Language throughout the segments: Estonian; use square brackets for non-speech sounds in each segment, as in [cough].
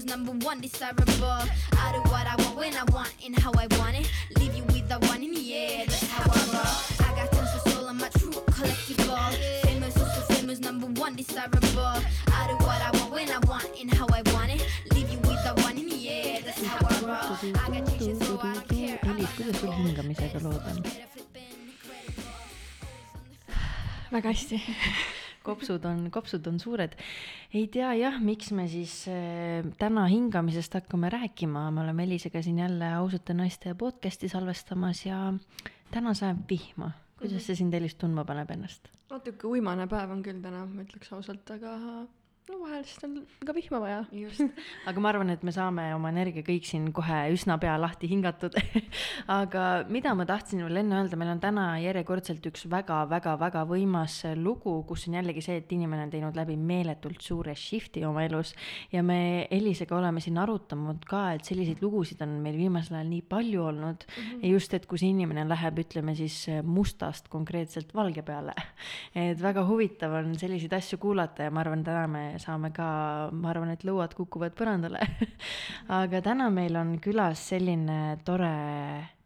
famous, number one desirable. I do what I want when I want and how I want it. Leave you with the one in the air, that's how I roll. I got tons of soul, I'm a true collectible. Famous, also famous, number one desirable. I do what I want when I want and how I want it. Leave you with the one in the air, that's how I roll. I got changes, so I don't care. Elis, kuidas sul hingamisega lood on? väga hästi. [laughs] kopsud on, kopsud on suured. ei tea jah, miks me siis äh, täna hingamisest hakkame rääkima, me oleme Elisega siin jälle ausate naiste podcast'i salvestamas ja täna sajab vihma. kuidas see sind, Elis, tundma paneb ennast? natuke uimane päev on küll täna, ma ütleks ausalt, aga no vahel lihtsalt on ka vihma vaja. just, aga ma arvan, et me saame oma energia kõik siin kohe üsna pea lahti hingatud. [laughs] aga mida ma tahtsin veel enne öelda, meil on täna järjekordselt üks väga-väga-väga võimas lugu, kus on jällegi see, et inimene on teinud läbi meeletult suure shift'i oma elus ja me Elisega oleme siin arutanud ka, et selliseid lugusid on meil viimasel ajal nii palju olnud mm. -hmm. ja just, et kus inimene läheb, ütleme siis mustast konkreetselt valge peale. et väga huvitav on selliseid asju kuulata ja ma arvan, täna me saame ka, ma arvan, et lõuad kukuvad põrandale. [laughs] aga täna meil on külas selline tore,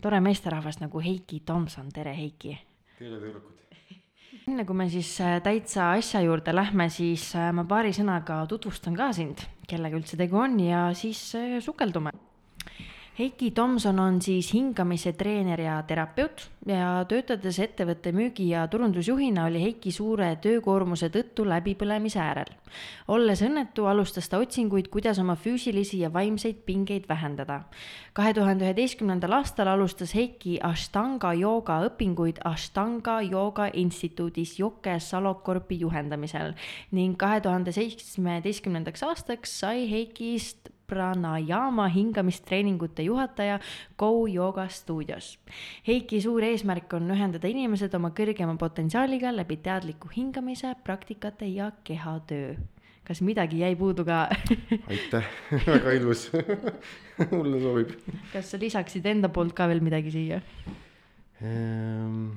tore meesterahvas nagu Heiki Tomson, tere Heiki tere tüdrukud. [laughs] enne kui me siis äh, täitsa asja juurde lähme, siis äh, ma paari sõnaga tutvustan ka sind, kellega üldse tegu on ja siis äh, sukeldume. Heiki Tomson on siis hingamise treener ja terapeut ja töötades ettevõtte müügi- ja turundusjuhina oli Heiki suure töökoormuse tõttu läbipõlemise äärel. olles õnnetu, alustas ta otsinguid, kuidas oma füüsilisi ja vaimseid pingeid vähendada. kahe tuhande üheteistkümnendal aastal alustas Heiki Ashtanga jooga õpinguid Ashtanga jooga instituudis Joke Salokorpi juhendamisel ning kahe tuhande seitsmeteistkümnendaks aastaks sai Heikist pranayama hingamistreeningute juhataja Go Yoga stuudios. Heiki suur eesmärk on ühendada inimesed oma kõrgema potentsiaaliga läbi teadliku hingamise, praktikate ja kehatöö. kas midagi jäi puudu ka? [laughs] aitäh, [laughs] väga ilus. [laughs] mulle sobib. kas sa lisaksid enda poolt ka veel midagi siia? Ehm,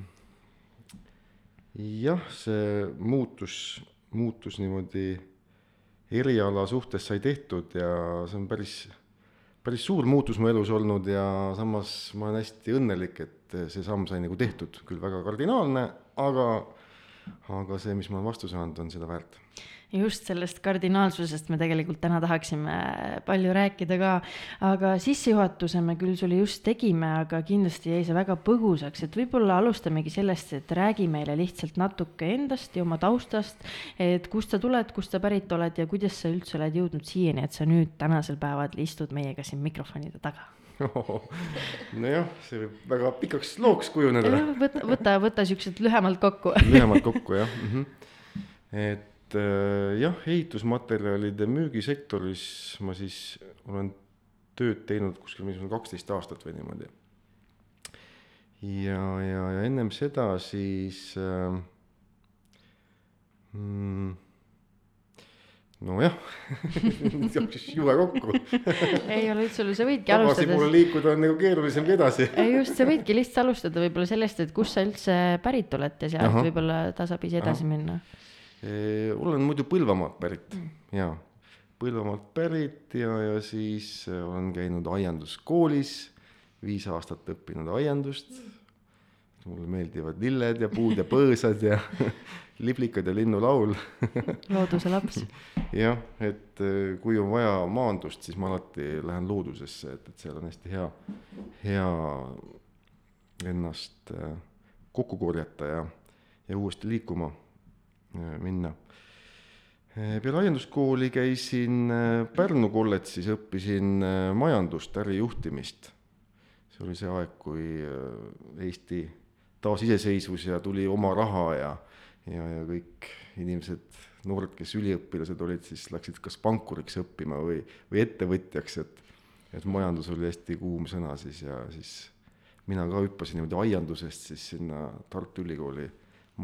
jah, see muutus, muutus niimoodi eriala suhtes sai tehtud ja see on päris, päris suur muutus mu elus olnud ja samas ma olen hästi õnnelik, et see samm sai nagu tehtud, küll väga kardinaalne, aga, aga see, mis ma olen vastu saanud, on seda väärt just sellest kardinaalsusest me tegelikult täna tahaksime palju rääkida ka, aga sissejuhatuse me küll sulle just tegime, aga kindlasti jäi see väga põgusaks, et võib-olla alustamegi sellest, et räägi meile lihtsalt natuke endast ja oma taustast, et kust sa tuled, kust sa pärit oled ja kuidas sa üldse oled jõudnud siiani, et sa nüüd tänasel päeval istud meiega siin mikrofonide taga. nojah, see võib väga pikaks looks kujuneda. võta, võta, võta siuksed lühemalt kokku. lühemalt kokku jah mm. -hmm. et jah, ehitusmaterjalide müügisektoris ma siis olen tööd teinud kuskil mingisugune kaksteist aastat või niimoodi. ja, ja, ja ennem seda siis äh,. Mm, nojah [laughs] jooksis jube kokku. ei ole üldse hullu, sa võidki alustada. liikuda on nagu keerulisem kui edasi. ei just, sa võidki lihtsalt alustada võib-olla sellest, et kust sa üldse pärit oled ja sealt võib-olla tasapisi edasi Ahah. minna. Olen muidu Põlvamaalt pärit mm. ja Põlvamaalt pärit ja, ja siis äh, olen käinud aianduskoolis, viis aastat õppinud aiandust. mulle meeldivad lilled ja puud ja põõsad ja [laughs] liblikad ja linnulaul. [laughs] looduse laps. jah, et äh, kui on vaja maandust, siis ma alati lähen loodusesse, et, et seal on hästi hea, hea ennast äh, kokku korjata ja, ja uuesti liikuma minna. peale aianduskooli käisin äh, Pärnu kolledžis, õppisin äh, majandust, ärijuhtimist. see oli see aeg, kui äh, Eesti taasiseseisvus ja tuli oma raha ja, ja, ja kõik inimesed, noored, kes üliõpilased olid, siis läksid kas pankuriks õppima või, või ettevõtjaks, et et majandus oli hästi kuum sõna siis ja siis mina ka hüppasin niimoodi aiandusest siis sinna Tartu Ülikooli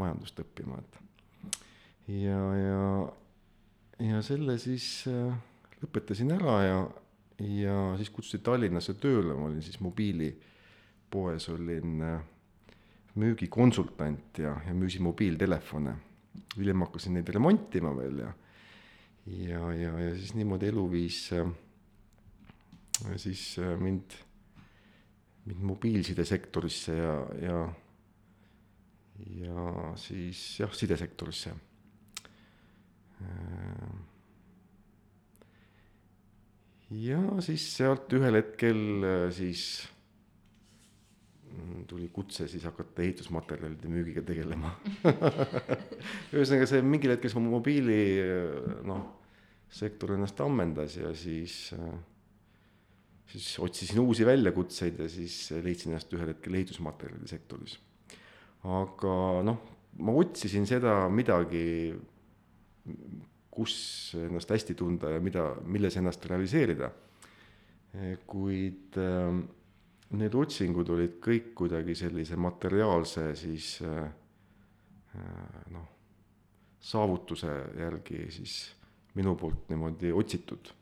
majandust õppima, et ja, ja, ja selle siis äh, lõpetasin ära ja, ja siis kutsuti Tallinnasse tööle, ma olin siis mobiilipoes olin äh, müügikonsultant ja, ja müüsin mobiiltelefone. hiljem hakkasin neid remontima veel ja, ja, ja, ja siis niimoodi elu viis äh, siis mind, mind mobiilsidesektorisse ja, ja, ja siis jah, sidesektorisse. Äh, ja siis sealt ühel hetkel äh, siis mm, tuli kutse siis hakata ehitusmaterjalide müügiga tegelema [laughs] ühesõnaga see mingil hetkel see mobiili noh, sektor ennast ammendas ja siis, siis otsisin uusi väljakutseid ja siis leidsin ennast ühel hetkel ehitusmaterjalide sektoris. aga noh, ma otsisin seda midagi, kus ennast hästi tunda ja mida, milles ennast realiseerida. kuid äh, need otsingud olid kõik kuidagi sellise materiaalse siis äh, noh, saavutuse järgi siis minu poolt niimoodi otsitud.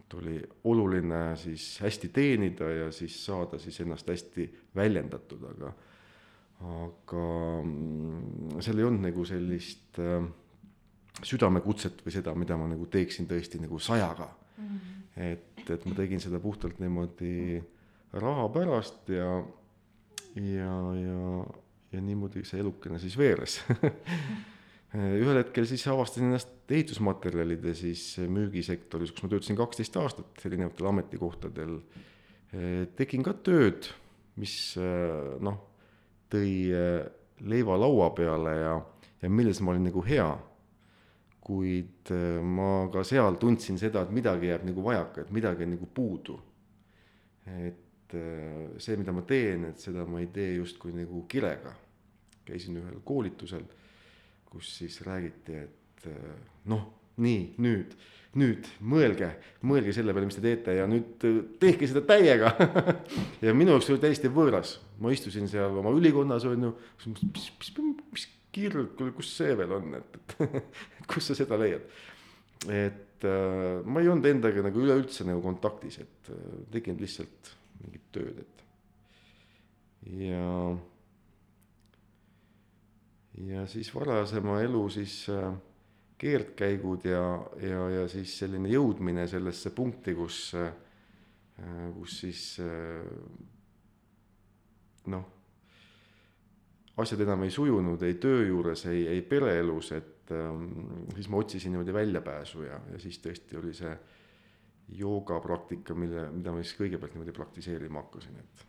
et oli oluline siis hästi teenida ja siis saada siis ennast hästi väljendatud, aga aga mm, seal ei olnud nagu sellist äh, südamekutset või seda, mida ma nagu teeksin tõesti nagu sajaga mm. -hmm. et, et ma tegin seda puhtalt niimoodi raha pärast ja, ja, ja, ja niimoodi see elukene siis veeres [laughs] ühel hetkel siis avastasin ennast ehitusmaterjalide siis müügisektoris, kus ma töötasin kaksteist aastat erinevatel ametikohtadel. tegin ka tööd, mis noh, tõi leiva laua peale ja, ja milles ma olin nagu hea. Kuid ma ka seal tundsin seda, et midagi jääb nagu vajaka, et midagi on nagu puudu. et see, mida ma teen, et seda ma ei tee justkui nagu kirega. käisin ühel koolitusel, kus siis räägiti, et noh, nii nüüd, nüüd mõelge, mõelge selle peale, mis te teete ja nüüd tehke seda täiega [laughs] ja minu jaoks oli täiesti võõras, ma istusin seal oma ülikonnas on ju, mis, mis, mis, mis kirg, kus see veel on, et, et [laughs] kus sa seda leiad. et äh, ma ei olnud endaga nagu üleüldse nagu kontaktis, et äh, tegin lihtsalt mingit tööd, et ja ja siis varasema elu siis äh, keerdkäigud ja, ja, ja siis selline jõudmine sellesse punkti, kus, äh, kus siis äh, noh, asjad enam ei sujunud ei töö juures, ei, ei pereelus, et ähm, siis ma otsisin niimoodi väljapääsu ja, ja siis tõesti oli see joogapraktika, mille, mida ma siis kõigepealt niimoodi praktiseerima hakkasin, et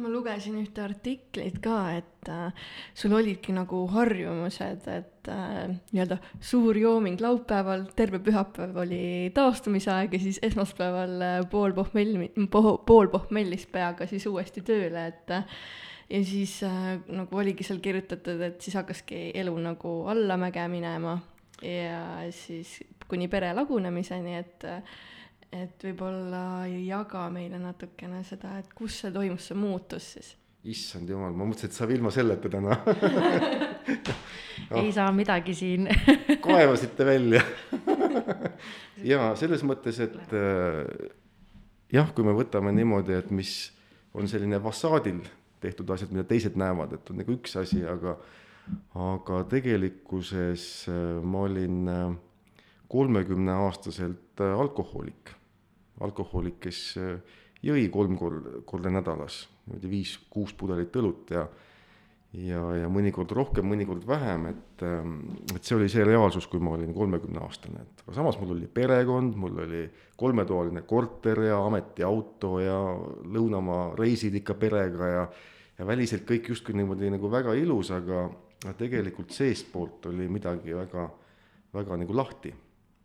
ma lugesin ühte artiklit ka, et äh, sul olidki nagu harjumused, et äh, nii-öelda suur jooming laupäeval, terve pühapäev oli taastumise aeg ja siis esmaspäeval äh, pool pohmelli po,, pool pohmellist peaga siis uuesti tööle, et äh, ja siis äh, nagu oligi seal kirjutatud, et siis hakkaski elu nagu allamäge minema ja siis kuni pere lagunemiseni, et et võib-olla jaga meile natukene seda, et kus see toimus, see muutus siis? issand jumal, ma mõtlesin, et saab ilma selleta täna oh. ei saa midagi siin kaevasite välja ja selles mõttes, et äh, jah, kui me võtame niimoodi, et mis on selline fassaadil tehtud asjad, mida teised näevad, et on nagu üks asi, aga aga tegelikkuses äh, ma olin äh, kolmekümneaastaselt alkohoolik. Alkohoolik, kes äh, jõi kolm korda, korda nädalas, niimoodi viis-kuus pudelit õlut ja ja, ja mõnikord rohkem, mõnikord vähem, et, et see oli see reaalsus, kui ma olin kolmekümneaastane, et aga samas mul oli perekond, mul oli kolmetoaline korter ja ametiauto ja lõunamaa reisid ikka perega ja ja väliselt kõik justkui niimoodi nagu väga ilus, aga tegelikult seestpoolt oli midagi väga, väga nagu lahti.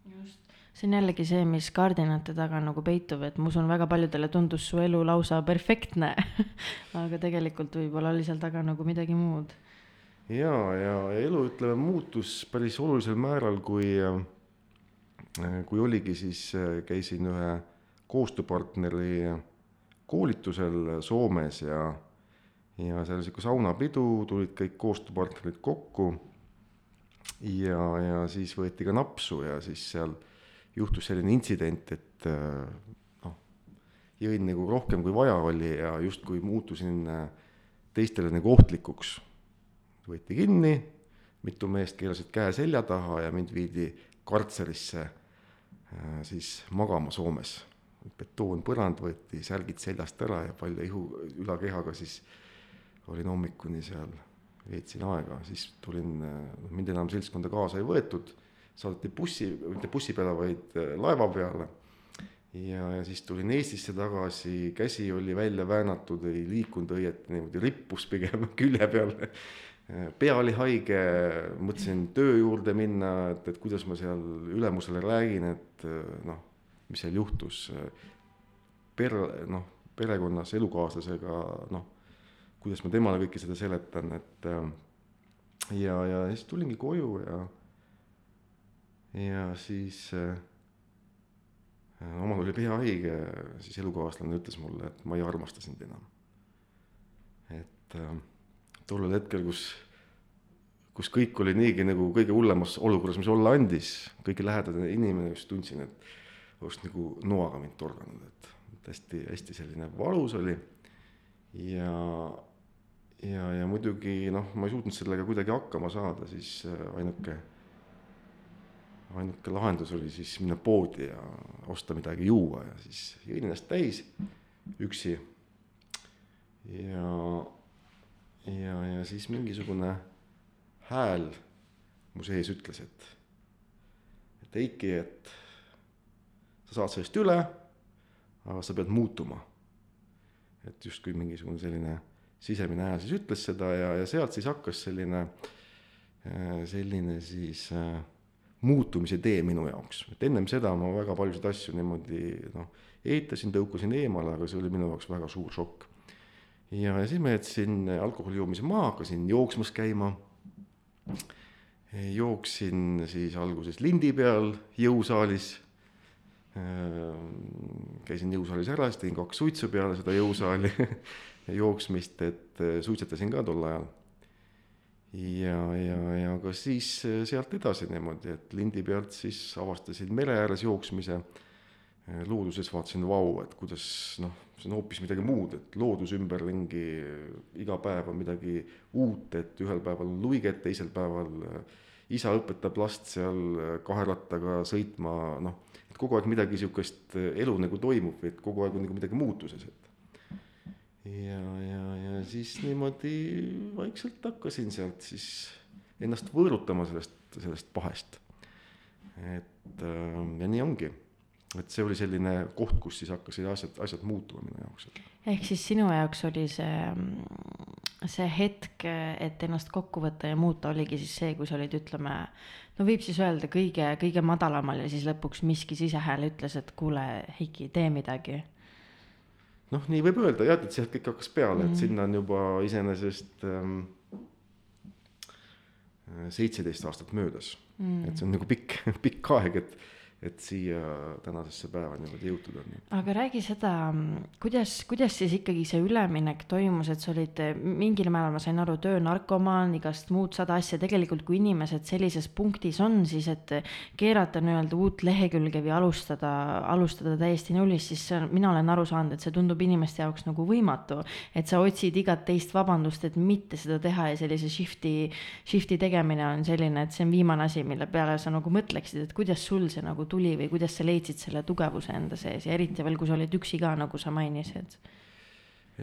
just see on jällegi see, mis kardinate taga nagu peitub, et ma usun, väga paljudele tundus su elu lausa perfektne [laughs] aga tegelikult võib-olla oli seal taga nagu midagi muud. ja, ja elu ütleme muutus päris olulisel määral, kui, kui oligi siis, käisin ühe koostööpartneri koolitusel Soomes ja, ja seal sihuke saunapidu, tulid kõik koostööpartnerid kokku. ja, ja siis võeti ka napsu ja siis seal juhtus selline intsident, et äh, noh, jõin nagu rohkem kui vaja oli ja justkui muutusin äh, teistele nagu ohtlikuks. võeti kinni, mitu meest keerasid käe selja taha ja mind viidi kartserisse äh, siis magama Soomes. betoonpõrand võeti särgid seljast ära ja palja ihu, ülakehaga siis olin hommikuni seal, veetsin aega, siis tulin, noh mind enam seltskonda kaasa ei võetud, saadeti bussi, mitte bussi peale, vaid äh, laeva peale. ja, ja siis tulin Eestisse tagasi, käsi oli välja väänatud, ei liikunud õieti, niimoodi rippus pigem [laughs] külje peal pea oli haige, mõtlesin töö juurde minna, et, et kuidas ma seal ülemusele räägin, et noh, mis seal juhtus. Per-, noh, perekonnas elukaaslasega, noh, kuidas ma temale kõike seda seletan, et ja, ja siis tulingi koju ja, ja siis äh, omal oli pea haige, siis elukaaslane ütles mulle, et ma ei armasta sind enam. et äh, tollel hetkel, kus, kus kõik oli niigi nagu kõige hullemas olukorras, mis olla andis, kõige lähedane inimene, just tundsin, et oleks nagu noaga mind torganud, et hästi-hästi selline valus oli. ja, ja, ja muidugi noh, ma ei suutnud sellega kuidagi hakkama saada, siis äh, ainuke, ainuke lahendus oli siis minna poodi ja osta midagi juua ja siis jõin ennast täis üksi. ja ja, ja siis mingisugune hääl mu sees ütles, et, et Eiki, et sa saad sellest üle, aga sa pead muutuma. et justkui mingisugune selline sisemine hääl siis ütles seda ja, ja sealt siis hakkas selline, selline siis äh, muutumise tee minu jaoks, et ennem seda ma väga paljusid asju niimoodi noh, eitasin, tõukasin eemale, aga see oli minu jaoks väga suur šokk ja, ja siis ma jätsin alkoholi joomise maha, hakkasin jooksmas käima. jooksin siis alguses lindi peal jõusaalis. käisin jõusaalis ära, siis tegin kaks suitsu peale seda jõusaali [laughs] jooksmist, et suitsetasin ka tol ajal. ja, ja, ja ka siis sealt edasi niimoodi, et lindi pealt siis avastasin mere ääres jooksmise looduses vaatasin, vau, et kuidas noh, see on hoopis midagi muud, et loodus ümberringi, iga päev on midagi uut, et ühel päeval on luiget, teisel päeval äh, isa õpetab last seal äh, kahe rattaga sõitma, noh, et kogu aeg midagi äh, elu nagu toimub, et kogu aeg on nagu midagi muutuses, et ja, ja, ja siis niimoodi vaikselt hakkasin sealt siis ennast võõrutama sellest, sellest pahest. et ja nii ongi et see oli selline koht, kus siis hakkasid asjad, asjad muutuma minu jaoks. ehk siis sinu jaoks oli see, see hetk, et ennast kokku võtta ja muuta, oligi siis see, kui sa olid, ütleme, no võib siis öelda kõige, kõige madalamal ja siis lõpuks miski sisehääl ütles, et kuule, Heiki, tee midagi. Noh, nii võib öelda jah, et sealt kõik hakkas peale mm, -hmm. et mhm. sinna on juba iseenesest ähm, seitseteist aastat möödas mm, -hmm. et see on nagu pikk, [laughs] pikk aeg, et et siia tänasesse päeva niimoodi jõutud on. aga räägi seda, kuidas, kuidas siis ikkagi see üleminek toimus, et sa olid mingil määral, ma sain aru, töönarkomaan, igast muud sada asja, tegelikult kui inimesed sellises punktis on, siis et keerata nii-öelda uut lehekülge või alustada, alustada täiesti nullist, siis see, mina olen aru saanud, et see tundub inimeste jaoks nagu võimatu. et sa otsid igat teist vabandust, et mitte seda teha ja sellise shift'i, shift'i tegemine on selline, et see on viimane asi, mille peale sa nagu mõtleksid, et kuidas sul see nagu tuli või kuidas sa leidsid selle tugevuse enda sees ja eriti veel, kui sa olid üksi ka, nagu sa mainisid?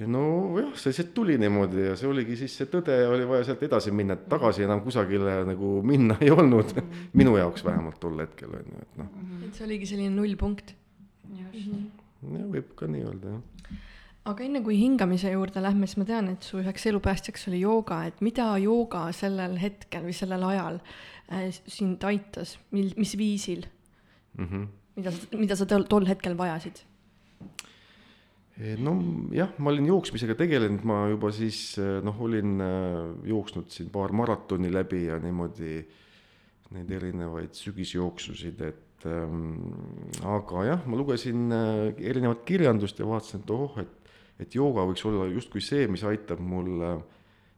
nojah, see lihtsalt tuli niimoodi ja see oligi siis see tõde ja oli vaja sealt edasi minna, et tagasi enam kusagile nagu minna [laughs] ei olnud mm. -hmm. minu jaoks vähemalt tol hetkel on ju, et noh. et see oligi selline nullpunkt. just mm. -hmm. ja võib ka nii öelda jah aga enne kui hingamise juurde lähme, siis ma tean, et su üheks elupäästjaks oli jooga, et mida jooga sellel hetkel või sellel ajal äh, sind aitas, mil, mis viisil? Mm. -hmm. mida sa, mida sa tol, tol hetkel vajasid? Eh, no jah, ma olin jooksmisega tegelenud, ma juba siis eh, noh, olin eh, jooksnud siin paar maratoni läbi ja niimoodi neid erinevaid sügisjooksusid, et ähm, aga jah, ma lugesin erinevat kirjandust ja vaatasin, et oh, et et jooga võiks olla justkui see, mis aitab mul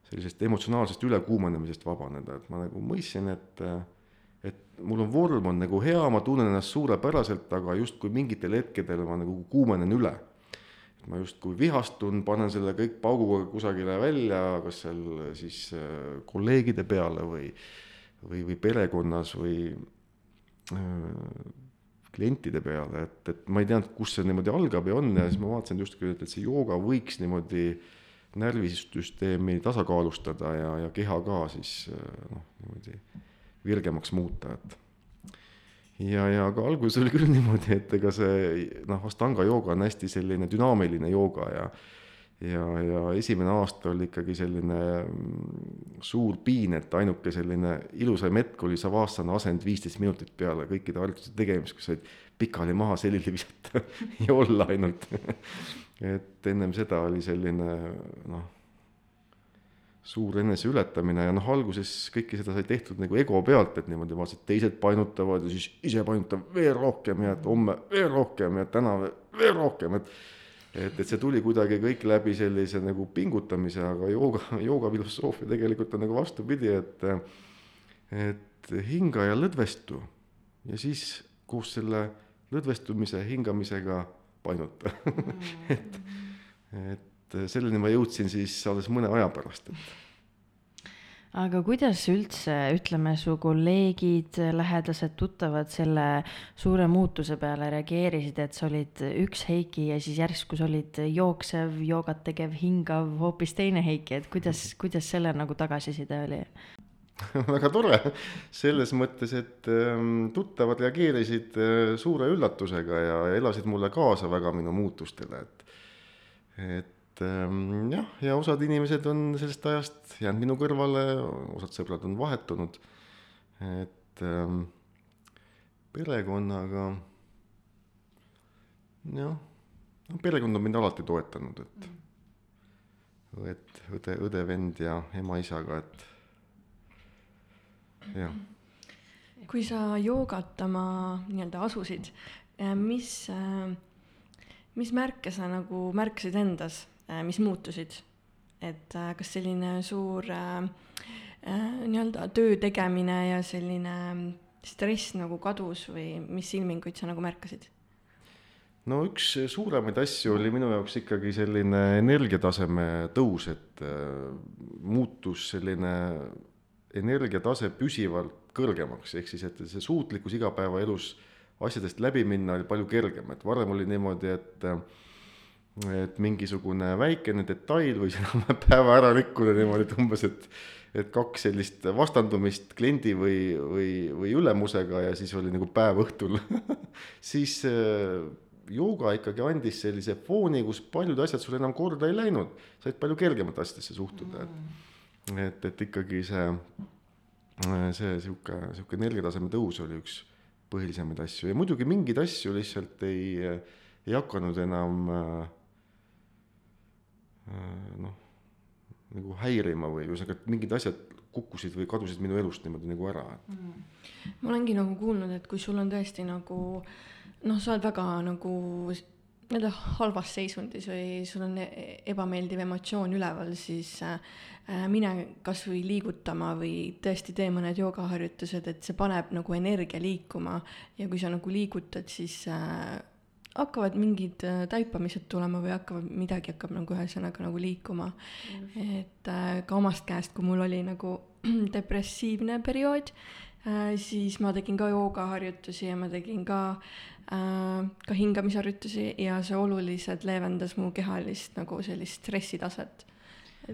sellisest emotsionaalsest ülekuumenemisest vabaneda, et ma nagu mõistsin, et äh, mul on vorm on nagu hea, ma tunnen ennast suurepäraselt, aga justkui mingitel hetkedel ma nagu kuumenen üle. ma justkui vihastun, panen selle kõik pauguga kusagile välja, kas seal siis äh, kolleegide peale või, või, või perekonnas või, äh, klientide peale, et, et ma ei teadnud, kus see niimoodi algab ja on ja siis ma vaatasin justkui, et, et see jooga võiks niimoodi närvisüsteemi tasakaalustada ja, ja keha ka siis noh, niimoodi virgemaks muuta, et. Ja, ja ka alguses oli küll [laughs] niimoodi, et ega see noh, Astanga jooga on hästi selline dünaamiline jooga ja ja, ja esimene aasta oli ikkagi selline mm, suur piin, et ainuke selline ilusaim hetk oli Savastana asend viisteist minutit peale kõikide harjutuste tegemist, kus said pikali maha selili visata [laughs] ja olla ainult. [laughs] Et ennem seda oli selline noh, suur eneseületamine ja noh, alguses kõike seda sai tehtud nagu ego pealt, et niimoodi vaatasid, teised painutavad ja siis ise painutab veel rohkem ja et homme veel rohkem ja täna veel rohkem, et et, et see tuli kuidagi kõik läbi sellise nagu pingutamise, aga jooga, jooga filosoofia tegelikult on nagu vastupidi, et et hinga ja lõdvestu ja siis koos selle lõdvestumise hingamisega painuta mm. [laughs] et, et selleni ma jõudsin siis alles mõne aja pärast, et aga kuidas üldse, ütleme, su kolleegid, lähedased, tuttavad selle suure muutuse peale reageerisid, et sa olid üks Heiki ja siis järsku sa olid jooksev, joogat tegev, hingav, hoopis teine Heiki, et kuidas, kuidas selle nagu tagasiside oli? [laughs] väga tore, selles mõttes, et ähm, tuttavad reageerisid äh, suure üllatusega ja elasid mulle kaasa väga minu muutustele, et et et ähm, jah, ja osad inimesed on sellest ajast jäänud minu kõrvale, osad sõbrad on vahetunud. et ähm, perekonnaga jah, no perekond on mind alati toetanud, et õed, õde, õde, vend ja ema-isaga, et jah. kui sa joogatama nii-öelda asusid, eh, mis, eh, mis märke sa nagu märkasid endas Äh, mis muutusid. et äh, kas selline suur äh, nii-öelda töö tegemine ja selline stress nagu kadus või mis ilminguid sa nagu märkasid? no üks suuremaid asju oli minu jaoks ikkagi selline energiataseme tõus, et muutus selline energiatase püsivalt kõrgemaks, ehk siis, et see suutlikkus igapäevaelus asjadest läbi minna oli palju kergem, et varem oli niimoodi, et äh, et mingisugune väikene detail võis [laughs] enam päeva ära rikkuda niimoodi, et umbes, et et kaks sellist vastandumist kliendi või, või, või ülemusega ja siis oli nagu päev õhtul [laughs] siis äh, jooga ikkagi andis sellise fooni, kus paljud asjad sul enam korda ei läinud, said palju kergemalt asjadesse suhtuda, et et, et ikkagi see, see sihuke, sihuke energiataseme tõus oli üks põhilisemaid asju. Ja muidugi mingeid asju lihtsalt ei, ei hakanud enam äh, Äh, noh, nagu häirima või ühesõnaga, et mingid asjad kukkusid või kadusid minu elust niimoodi nagu ära mm.. ma olengi nagu kuulnud, et kui sul on tõesti nagu noh, sa oled väga nagu nii-öelda halvas seisundis või sul on e-, ebameeldiv emotsioon üleval, siis äh, mine kasvõi liigutama või tõesti tee mõned joogaharjutused, et see paneb nagu energia liikuma. Ja kui sa nagu liigutad, siis äh, hakkavad mingid äh, taipamised tulema või hakkavad, midagi hakkab nagu ühesõnaga nagu liikuma. Mm.. et äh, ka omast käest, kui mul oli nagu [clears throat] depressiivne periood äh,, siis ma tegin ka joogaharjutusi ja ma tegin ka ka hingamisharjutusi ja see oluliselt leevendas mu kehalist nagu sellist stressitaset. et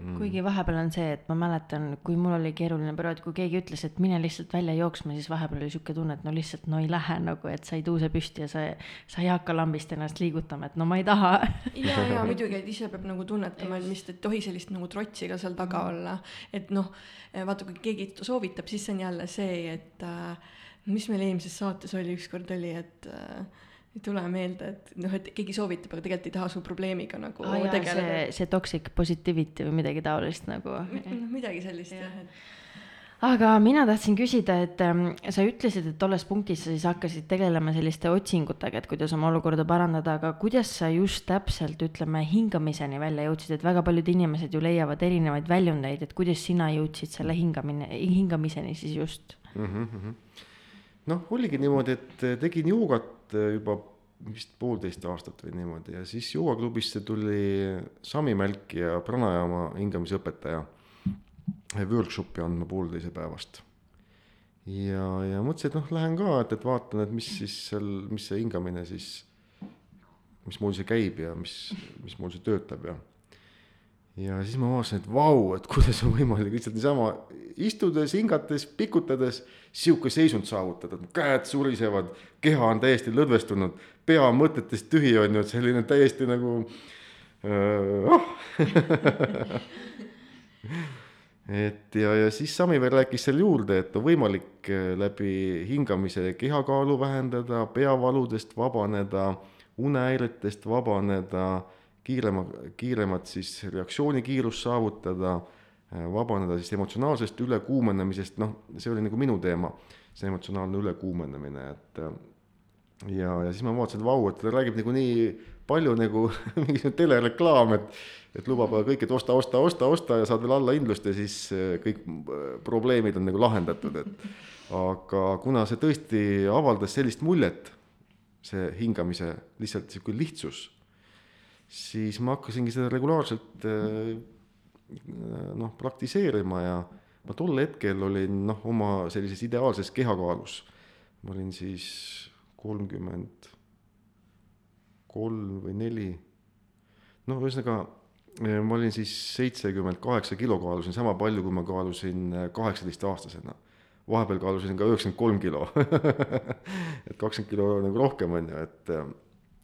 mm. kuigi vahepeal on see, et ma mäletan, kui mul oli keeruline periood, kui keegi ütles, et mine lihtsalt välja jooksma, siis vahepeal oli sihuke tunne, et no lihtsalt no ei lähe nagu, et sa ei tõuse püsti ja sa, sa ei hakka lambist ennast liigutama, et no ma ei taha ja, ja [laughs] muidugi, et ise peab nagu tunnetama, et mis ei tohi sellist nagu trotsi ka seal taga mm. olla, et noh, vaata, kui keegi soovitab, siis see on jälle see, et äh, mis meil eelmises saates oli, ükskord oli, et äh, ei tule meelde, et noh, et keegi soovitab, aga tegelikult ei taha su probleemiga nagu ah, tegeleda. see, see toxic positivity või midagi taolist nagu. noh, midagi sellist jah, et aga mina tahtsin küsida, et ähm, sa ütlesid, et tolles punktis sa siis hakkasid tegelema selliste otsingutega, et kuidas oma olukorda parandada, aga kuidas sa just täpselt, ütleme, hingamiseni välja jõudsid, et väga paljud inimesed ju leiavad erinevaid väljundeid, et kuidas sina jõudsid selle hingamine, hingamiseni siis just mm? -hmm. Noh, oligi niimoodi, et tegin joogat Äh, juba vist poolteist aastat või niimoodi ja siis joogaklubisse tuli Sami Mälk ja pranajama hingamisõpetaja workshopi andma poolteise päevast. ja, ja mõtlesin, et noh, lähen ka, et, et vaatan, et mis siis seal, mis see hingamine siis, mismoodi see käib ja mis, mismoodi see töötab ja ja siis ma vaatasin, et vau, et kuidas on võimalik lihtsalt niisama istudes, hingates, pikutades sihuke seisund saavutada, et käed surisevad, keha on täiesti lõdvestunud, pea on mõtetest tühi, on ju, et selline täiesti nagu äh, oh. [laughs] et ja, ja siis Samiver rääkis seal juurde, et on võimalik äh, läbi hingamise kehakaalu vähendada, peavaludest vabaneda, unehäiretest vabaneda, kiirema, kiiremat siis reaktsioonikiirust saavutada, äh, vabaneda siis emotsionaalsest ülekuumenemisest, noh, see oli nagu minu teema, see emotsionaalne ülekuumenemine, et äh, ja, ja siis ma vaatasin, et vau, et ta räägib nagu nii palju nagu [laughs] mingisugune telereklaam, et et lubab kõik, et osta, osta, osta, osta ja saad veel allahindlust ja siis äh, kõik probleemid on nagu lahendatud, et. Aga kuna see tõesti avaldas sellist muljet, see hingamise lihtsalt niisugune lihtsus, siis ma hakkasingi seda regulaarselt noh, praktiseerima ja ma tol hetkel olin noh, oma sellises ideaalses kehakaalus. ma olin siis kolmkümmend kolm või neli. noh, ühesõnaga ma olin siis seitsekümmend kaheksa kilo, kaalusin sama palju, kui ma kaalusin kaheksateistaastasena. vahepeal kaalusin ka üheksakümmend kolm kilo [laughs] et kakskümmend kilo nagu rohkem on ju, et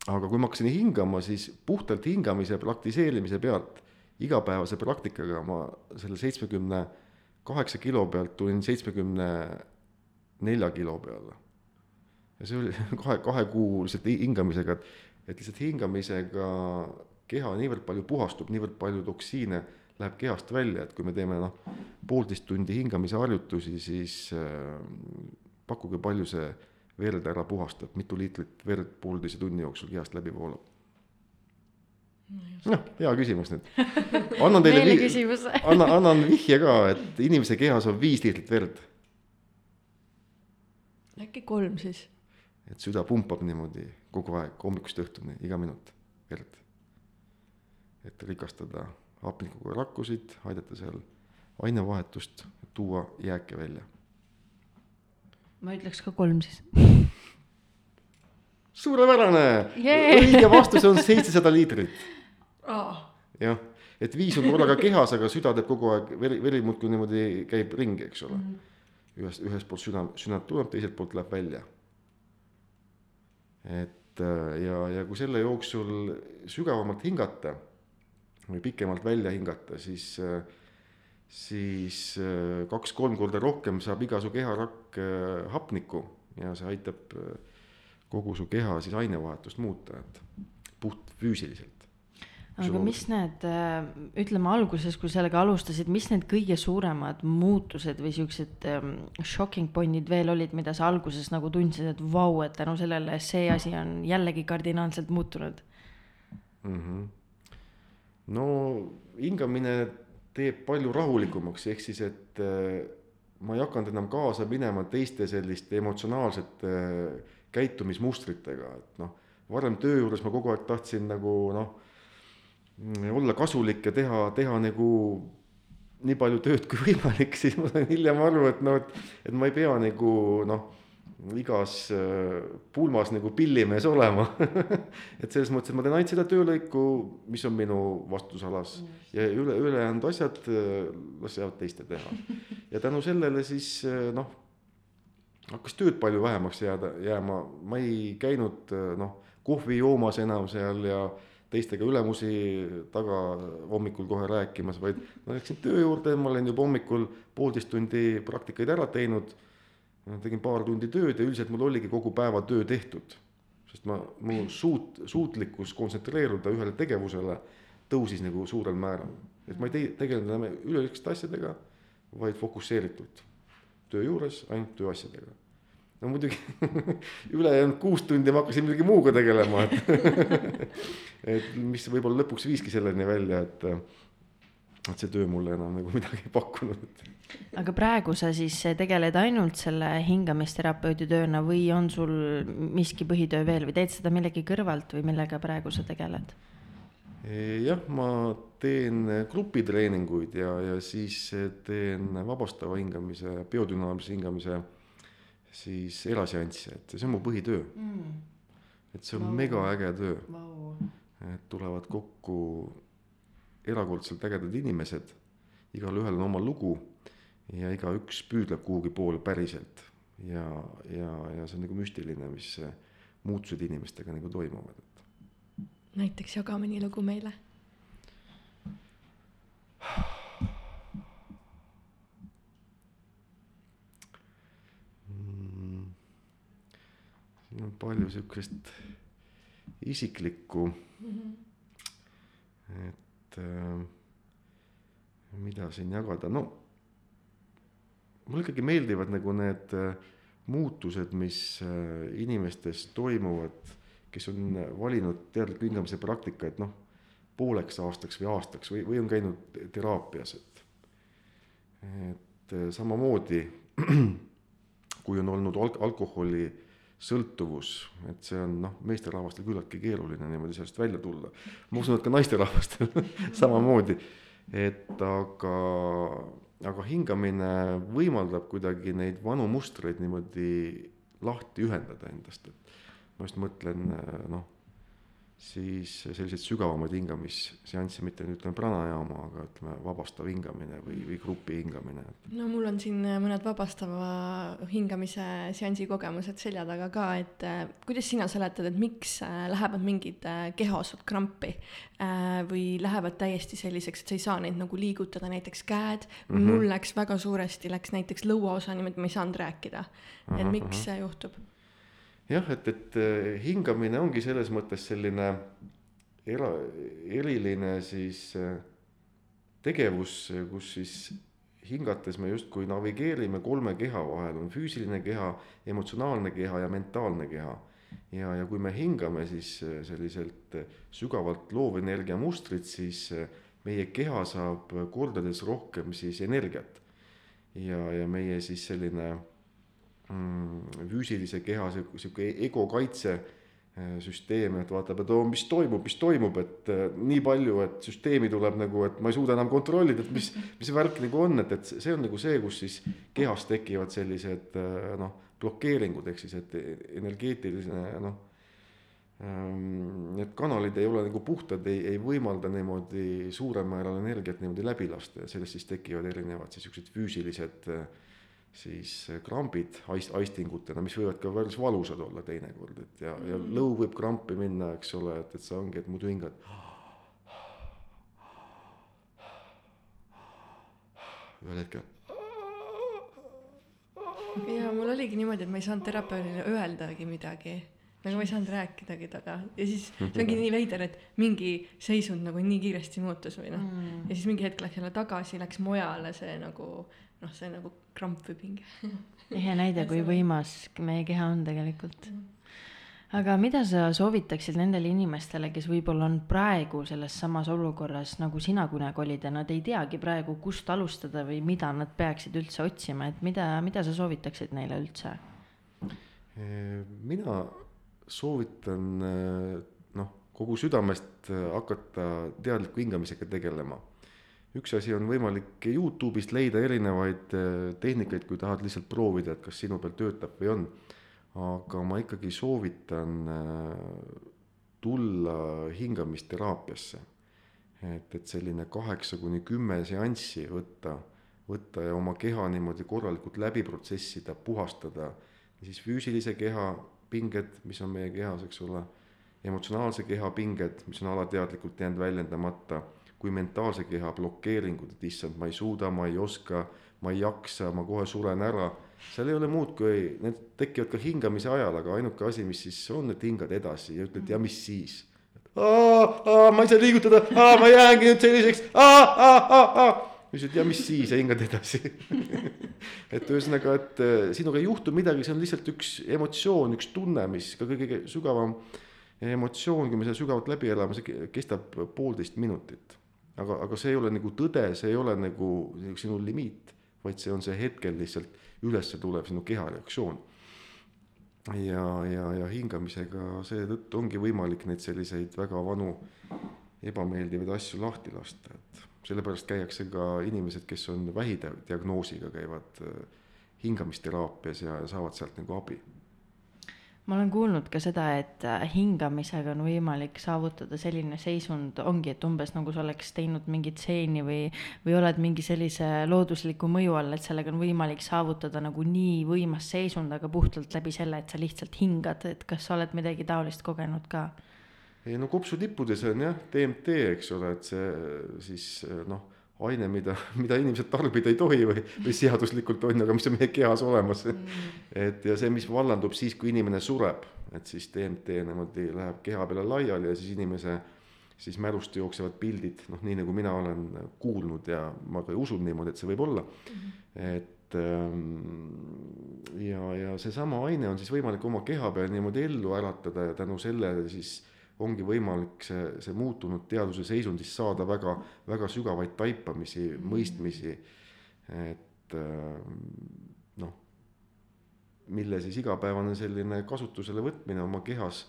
aga kui ma hakkasin hingama, siis puhtalt hingamise praktiseerimise pealt, igapäevase praktikaga ma selle seitsmekümne kaheksa kilo pealt tulin seitsmekümne nelja kilo peale. ja see oli [laughs] kahe, kahe kuu lihtsalt hingamisega, et, et lihtsalt hingamisega keha niivõrd palju puhastub, niivõrd palju toksiine läheb kehast välja, et kui me teeme noh, poolteist tundi hingamise harjutusi, siis äh, pakkuge, palju see verd ära puhastab, mitu liitrit verd poolteise tunni jooksul kehast läbi voolab? noh, hea küsimus nüüd. annan teile vi- [laughs] annan, annan vihje ka, et inimese kehas on viis liitrit verd, äkki kolm siis? et süda pumpab niimoodi kogu aeg, hommikust õhtuni, iga minut verd. et rikastada hapnikuga rakkusid, aidata seal ainevahetust, tuua jääke välja. Ma ütleks ka kolm siis. suurepärane Jee! õige vastus on seitsesada liitrit, aa, jah, et viis on korraga kehas, aga süda teeb kogu aeg, veri, veri muudkui niimoodi käib ringi, eks ole. ühest, ühest poolt süda, südant tuleb, teiselt poolt läheb välja. et äh, ja, ja kui selle jooksul sügavamalt hingata või pikemalt välja hingata, siis, siis äh, kaks-kolm korda rohkem saab iga su keharakk äh, hapnikku ja see aitab äh, kogu su keha siis ainevahetust muuta, et puht füüsiliselt. aga mis need, ütleme alguses, kui sellega alustasid, mis need kõige suuremad muutused või siuksed um, shocking point'id veel olid, mida sa alguses nagu tundsid, et vau, et tänu sellele see asi on jällegi kardinaalselt muutunud? mm. -hmm. no hingamine teeb palju rahulikumaks, ehk siis, et äh, ma ei hakanud enam kaasa minema teiste selliste emotsionaalsete äh, käitumismustritega, et noh, varem töö juures ma kogu aeg tahtsin nagu noh, olla kasulik ja teha, teha nagu nii palju tööd kui võimalik, [laughs] siis ma sain hiljem aru, et noh, et, et ma ei pea nagu noh, igas äh, pulmas nagu pillimees olema. [laughs] Et selles mõttes, et ma teen ainult seda töölõiku, mis on minu vastutusalas. Ja üle, ülejäänud asjad äh, las jäävad teiste teha. [laughs] ja tänu sellele siis äh, noh, hakkas tööd palju vähemaks jääda, jääma, ma ei käinud noh, kohvi joomas enam seal ja teistega ülemusi taga hommikul kohe rääkimas, vaid ma läksin töö juurde, ma olen juba hommikul poolteist tundi praktikaid ära teinud. Tegin paar tundi tööd ja üldiselt mul oligi kogu päeva töö tehtud. sest ma, mu suut-, suutlikkus kontsentreeruda ühele tegevusele tõusis nagu suurel määral. et ma ei tei-, tegelenud enam üleüldiste asjadega, vaid fokusseeritult. töö juures ainult tööasjadega no muidugi [laughs] ülejäänud kuus tundi ma hakkasin millegi muuga tegelema, et [laughs] et mis võib-olla lõpuks viiski selleni välja, et et see töö mulle enam nagu [laughs] midagi ei pakkunud. aga praegu sa siis tegeled ainult selle hingamisterapeudi tööna või on sul miski põhitöö veel või teed seda millegi kõrvalt või millega praegu sa tegeled? jah, ma teen grupitreeninguid ja, ja siis teen vabastava hingamise, biodünaamilise hingamise siis eraseansse, et see on mu põhitöö mm.. et see on Vau. megaäge töö, Vau. et tulevad kokku erakordselt ägedad inimesed, igalühel on oma lugu ja igaüks püüdleb kuhugi poole päriselt. Ja, ja, ja see on nagu müstiline, mis äh, muutused inimestega nagu toimuvad, et. Näiteks jaga mõni lugu meile. mm, siin on palju sihukest isiklikku, et äh, mida siin jagada, no mulle ikkagi meeldivad nagu need äh, muutused, mis äh, inimestes toimuvad, kes on valinud teadliku hingamise praktika, et noh, pooleks aastaks või aastaks või, või on käinud teraapias, et et samamoodi [clears throat] kui on olnud alk-, alkoholi sõltuvus, et see on noh, meesterahvastel küllaltki keeruline niimoodi sellest välja tulla. ma usun, et ka naisterahvastel [laughs] samamoodi, et aga, aga hingamine võimaldab kuidagi neid vanu mustreid niimoodi lahti ühendada endast, et ma just mõtlen noh, siis selliseid sügavamaid hingamisseansse, mitte nüüd ütleme pranajaama, aga ütleme vabastav hingamine või, või grupi hingamine, no mul on siin mõned vabastava hingamise seansi kogemused selja taga ka, et äh, kuidas sina seletad, et miks äh, lähevad mingid äh, kehaosad krampi või lähevad täiesti selliseks, et sa ei saa neid nagu liigutada, näiteks käed mm, Mhm. -hmm. mul läks väga suuresti, läks näiteks lõuaosa niimoodi, ma ei saanud rääkida. et Ahah, miks ahah. see juhtub? jah, et, et eh, hingamine ongi selles mõttes selline era-, eriline siis eh, tegevus, kus siis hingates me justkui navigeerime kolme keha vahel, on füüsiline keha, emotsionaalne keha ja mentaalne keha. ja, ja kui me hingame siis eh, selliselt sügavalt loovenergia mustrit, siis meie keha saab kordades rohkem siis energiat. ja, ja meie siis selline füüsilise keha sihuke, ego kaitse äh, süsteem, et vaatab, et oo, mis toimub, mis toimub, et äh, nii palju, et süsteemi tuleb nagu, et ma ei suuda enam kontrollida, et mis, mis värk nagu on, et, et see on nagu see, kus siis kehas tekivad sellised äh, noh, blokeeringud, ehk siis, et energeetiline noh, need kanalid ei ole nagu puhtad, ei, ei võimalda niimoodi suurel määral energiat niimoodi läbi lasta ja sellest siis tekivad erinevad siis siuksed füüsilised äh, siis krambid aist-, aistingutena, mis võivad ka päris valusad olla teinekord, et ja, ja lõu võib krampi minna, eks ole, et, et see ongi, et muidu hingad. ühel hetkel ja mul oligi niimoodi, et ma ei saanud terapeudile öeldagi midagi nagu ma ei saanud rääkidagi taga ja siis see ongi nii veider, et mingi seisund nagu nii kiiresti muutus või noh mm., ja siis mingi hetk läks jälle tagasi, läks mujale see nagu noh, see nagu kramp või pinge. ehe näide, kui võimas meie keha on tegelikult. aga mida sa soovitaksid nendele inimestele, kes võib-olla on praegu selles samas olukorras nagu sina kunagi olid ja nad ei teagi praegu, kust alustada või mida nad peaksid üldse otsima, et mida, mida sa soovitaksid neile üldse? mina soovitan noh, kogu südamest hakata teadliku hingamisega tegelema. Üks asi on võimalik Youtube'ist leida erinevaid eh, tehnikaid, kui tahad lihtsalt proovida, et kas sinu peal töötab või on. aga ma ikkagi soovitan eh, tulla hingamisteraapiasse. et, et selline kaheksa kuni kümme seanssi võtta, võtta ja oma keha niimoodi korralikult läbi protsessida, puhastada siis füüsilise keha pinged, mis on meie kehas, eks ole, emotsionaalse keha pinged, mis on alateadlikult jäänud väljendamata, kui mentaalse keha blokeeringud, et issand, ma ei suuda, ma ei oska, ma ei jaksa, ma kohe suren ära. seal ei ole muud, kui need tekivad ka hingamise ajal, aga ainuke asi, mis siis on, et hingad edasi ja ütled ja mis siis. ma ei saa liigutada, ma jäängi nüüd selliseks, ütlesid ja mis siis ja hingad edasi [laughs] et ühesõnaga, et äh, sinuga ei juhtu midagi, see on lihtsalt üks emotsioon, üks tunne, mis ka kõige sügavam emotsioon, kui me selle sügavalt läbi elame, see ke- kestab poolteist minutit. aga, aga see ei ole nagu tõde, see ei ole nagu sinu limiit, vaid see on see hetkel lihtsalt üles tulev sinu keha reaktsioon. ja, ja, ja hingamisega seetõttu ongi võimalik neid selliseid väga vanu ebameeldivaid asju lahti lasta, et sellepärast käiakse ka inimesed, kes on vähidiagnoosiga, käivad äh, hingamisteraapias ja saavad sealt nagu abi ma olen kuulnud ka seda, et äh, hingamisega on võimalik saavutada selline seisund, ongi, et umbes nagu sa oleks teinud mingit stseeni või, või oled mingi sellise loodusliku mõju all, et sellega on võimalik saavutada nagu nii võimas seisund, aga puhtalt läbi selle, et sa lihtsalt hingad, et kas sa oled midagi taolist kogenud ka? ei no kopsutippudes on jah, DMT, eks ole, et see siis noh aine, mida, mida inimesed tarbida ei tohi või, või seaduslikult on, aga mis on meie kehas olemas. Mm.. et ja see, mis vallandub siis, kui inimene sureb, et siis DMT niimoodi läheb keha peale laiali ja siis inimese siis mälust jooksevad pildid, noh, nii nagu mina olen kuulnud ja ma ka usun niimoodi, et see võib olla. Mm. et ähm, ja, ja seesama aine on siis võimalik oma keha peal niimoodi ellu äratada ja tänu sellele siis ongi võimalik see, see muutunud teaduse seisundist saada väga, väga sügavaid taipamisi, mõistmisi, et äh, noh, mille siis igapäevane selline kasutusele võtmine oma kehas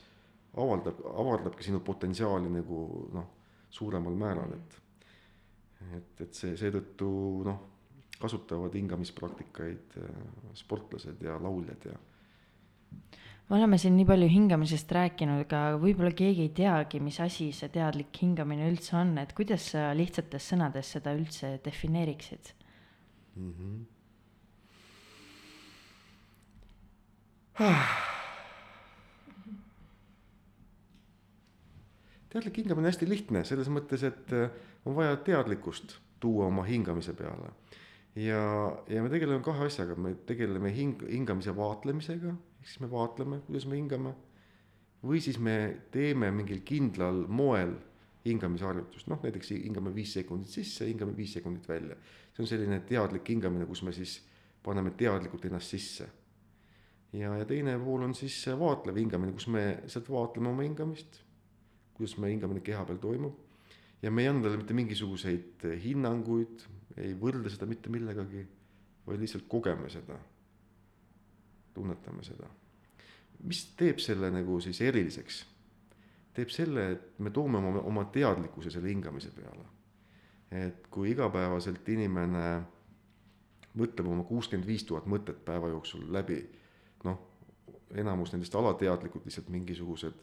avaldab, avardabki sinu potentsiaali nagu noh, suuremal määral, et et, et see, seetõttu noh, kasutavad hingamispraktikaid äh, sportlased ja lauljad ja me oleme siin nii palju hingamisest rääkinud, aga võib-olla keegi ei teagi, mis asi see teadlik hingamine üldse on, et kuidas sa lihtsates sõnades seda üldse defineeriksid mm? -hmm. teadlik hingamine on hästi lihtne, selles mõttes, et äh, on vaja teadlikkust tuua oma hingamise peale. Ja, ja me tegeleme kahe asjaga, me tegeleme hing-, hingamise vaatlemisega ehk siis me vaatleme, kuidas me hingame. või siis me teeme mingil kindlal moel hingamisharjutust, noh näiteks hingame viis sekundit sisse, hingame viis sekundit välja. see on selline teadlik hingamine, kus me siis paneme teadlikult ennast sisse. ja, ja teine pool on siis vaatlev hingamine, kus me lihtsalt vaatleme oma hingamist, kuidas meie hingamine keha peal toimub. ja me ei anna talle mitte mingisuguseid hinnanguid, ei võrdle seda mitte millegagi, vaid lihtsalt kogeme seda tunnetame seda. mis teeb selle nagu siis eriliseks? teeb selle, et me toome oma, oma teadlikkuse selle hingamise peale. et kui igapäevaselt inimene mõtleb oma kuuskümmend viis tuhat mõtet päeva jooksul läbi, noh, enamus nendest alateadlikud, lihtsalt mingisugused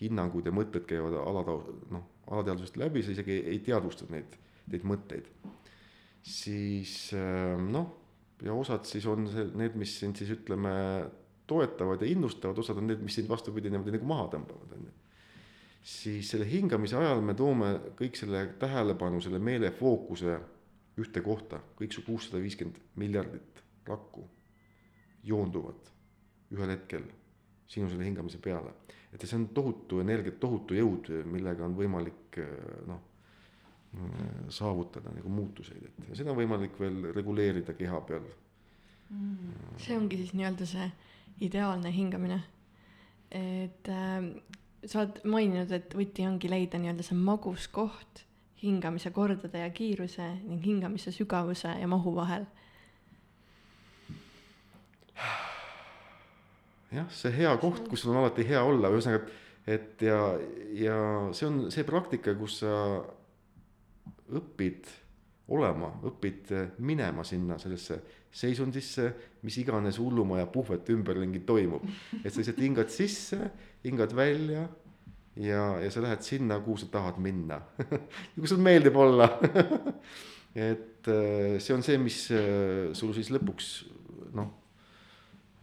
hinnangud ja mõtted käivad alata-, noh, alateadvusest läbi, sa isegi ei, ei teadvusta neid, neid mõtteid. Siis noh ja osad siis on see, need, mis sind siis ütleme, toetavad ja innustavad, osad on need, mis sind vastupidi niimoodi nagu maha tõmbavad, on ju. siis selle hingamise ajal me toome kõik selle tähelepanu, selle meele fookuse ühte kohta, kõik su kuussada viiskümmend miljardit rakku joonduvad ühel hetkel sinu selle hingamise peale. et see on tohutu energia, tohutu jõud, millega on võimalik noh saavutada nagu muutuseid, et ja seda on võimalik veel reguleerida keha peal mm.. see ongi siis nii-öelda see ideaalne hingamine. et äh, sa oled maininud, et võti ongi leida nii-öelda see magus koht hingamise kordade ja kiiruse ning hingamise sügavuse ja mahu vahel. jah, see hea koht, kus on alati hea olla, ühesõnaga, et ja, ja see on see praktika, kus sa õpid olema, õpid minema sinna sellesse seisundisse, mis iganes hullumaja puhvet ümberringi toimub. et sa lihtsalt hingad sisse, hingad välja ja, ja sa lähed sinna, kuhu sa tahad minna kus [laughs] sul meeldib olla [laughs] et äh, see on see, mis äh, sul siis lõpuks noh,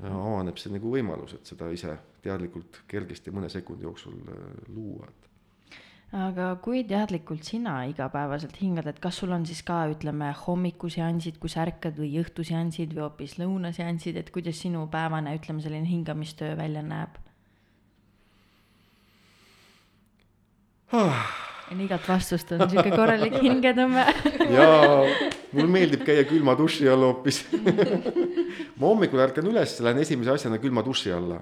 avaneb see nagu võimalus, et seda ise teadlikult kergesti mõne sekundi jooksul äh, luua, et aga kui teadlikult sina igapäevaselt hingad, et kas sul on siis ka, ütleme, hommikuseansid, kus ärkad või õhtuseansid või hoopis lõunaseansid, et kuidas sinu päevane, ütleme, selline hingamistöö välja näeb ah.? enne igat vastust on sihuke korralik hingetõmme [laughs] jaa, mul meeldib käia külma duši all hoopis [laughs] ma hommikul ärkan üles, lähen esimese asjana külma duši alla.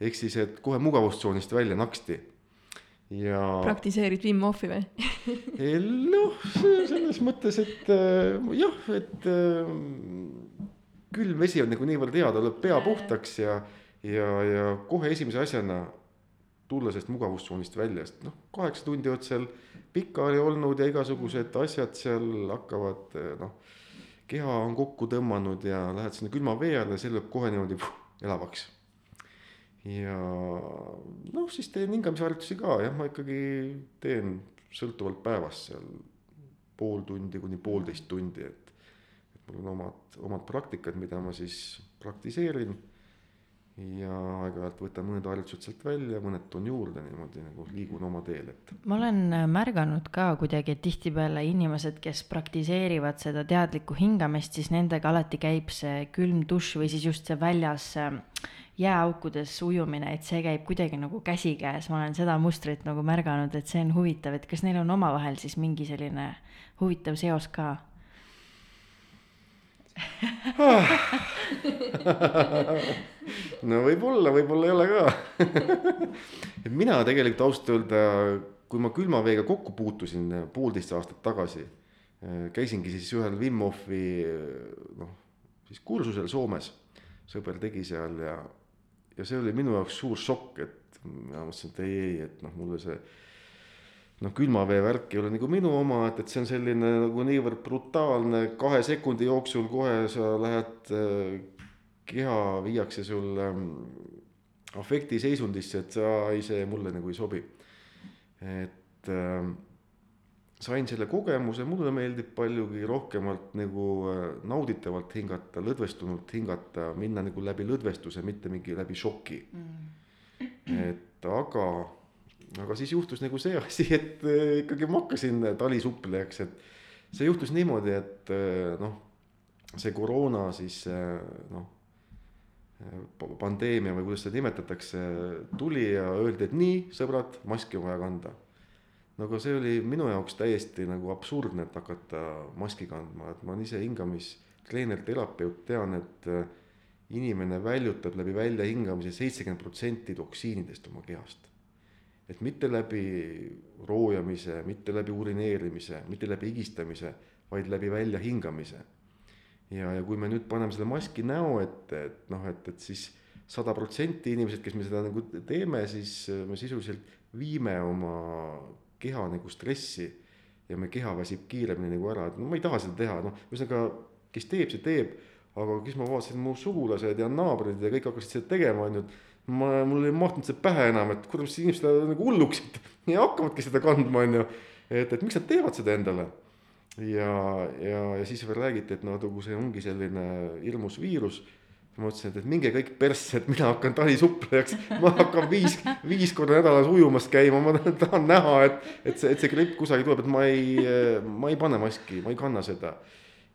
ehk siis, et kohe mugavustsoonist välja naksti ja. praktiseerid Wim Hofi või [laughs] noh, selles mõttes, et äh, jah, et äh, külm vesi on nagu niivõrd hea, ta lööb pea puhtaks ja, ja, ja kohe esimese asjana tulla sellest mugavustsoonist välja, sest noh, kaheksa tundi oled seal pikali olnud ja igasugused asjad seal hakkavad noh, keha on kokku tõmmanud ja lähed sinna külma vee alla ja see lööb kohe niimoodi puh, elavaks. Ja noh, siis teen hingamisharjutusi ka jah, ma ikkagi teen sõltuvalt päevast seal pool tundi kuni poolteist tundi, et, et mul on omad, omad praktikad, mida ma siis praktiseerin ja aeg-ajalt võtan mõned harjutused sealt välja, mõned toon juurde niimoodi nagu liigun oma teel, et. ma olen äh, märganud ka kuidagi, et tihtipeale inimesed, kes praktiseerivad seda teadlikku hingamist, siis nendega alati käib see külm dušš või siis just see väljas äh, jääaukudes ujumine, et see käib kuidagi nagu käsikäes, ma olen seda mustrit nagu märganud, et see on huvitav, et kas neil on omavahel siis mingi selline huvitav seos ka? No võib-olla, võib-olla ei ole ka. [laughs] Et mina tegelikult ausalt öelda, kui ma külma veega kokku puutusin poolteist aastat tagasi, käisingi siis ühel Wim Hofi noh, siis kursusel Soomes. sõber tegi seal ja, ja see oli minu jaoks suur šokk, et ma mõtlesin, et ei, ei, et noh, mulle see noh, külmavee värk ei ole nagu minu oma, et, et see on selline nagu niivõrd brutaalne, kahe sekundi jooksul kohe sa lähed, äh, keha viiakse sul ähm, afektiseisundisse, et sa ei, see mulle nagu ei sobi. et äh, sain selle kogemuse, mulle meeldib paljugi rohkemalt nagu äh, nauditavalt hingata, lõdvestunult hingata, minna nagu läbi lõdvestuse, mitte mingi läbi šoki mm.. et aga aga siis juhtus nagu see asi, et äh, ikkagi ma hakkasin talisuplejaks, et see juhtus niimoodi, et äh, noh, see koroona siis äh, noh, pandeemia või kuidas seda nimetatakse, tuli ja öeldi, et nii, sõbrad, maski on vaja kanda. No aga see oli minu jaoks täiesti nagu absurdne, et hakata maski kandma, et ma olen ise hingamistreener, terapeut, tean, et inimene väljutab läbi väljahingamise seitsekümmend protsenti toksiinidest oma kehast et mitte läbi roojamise, mitte läbi urineerimise, mitte läbi higistamise, vaid läbi väljahingamise. ja, ja kui me nüüd paneme selle maski näo ette, et noh, et, et siis sada protsenti inimesed, kes me seda nagu teeme, siis me sisuliselt viime oma keha nagu stressi ja me keha väsib kiiremini nagu ära, et no ma ei taha seda teha, noh, ühesõnaga, kes teeb, see teeb, aga kes ma vaatasin, mu sugulased ja naabrid ja kõik hakkasid seda tegema, on ju, et ma, mul ei mahtunud see pähe enam, et kuidas inimesed nagu hulluksid [laughs] ja hakkavadki seda kandma, on ju. et, et miks nad teevad seda endale. ja, ja, ja siis veel räägiti, et no kui see ongi selline hirmus viirus. Ma mõtlesin, et, et minge kõik persse, et mina hakkan talisuplejaks, ma hakkan viis, viis korda nädalas ujumas käima, ma tahan näha, et, et see, et see gripp kusagil tuleb, et ma ei, ma ei pane maski, ma ei kanna seda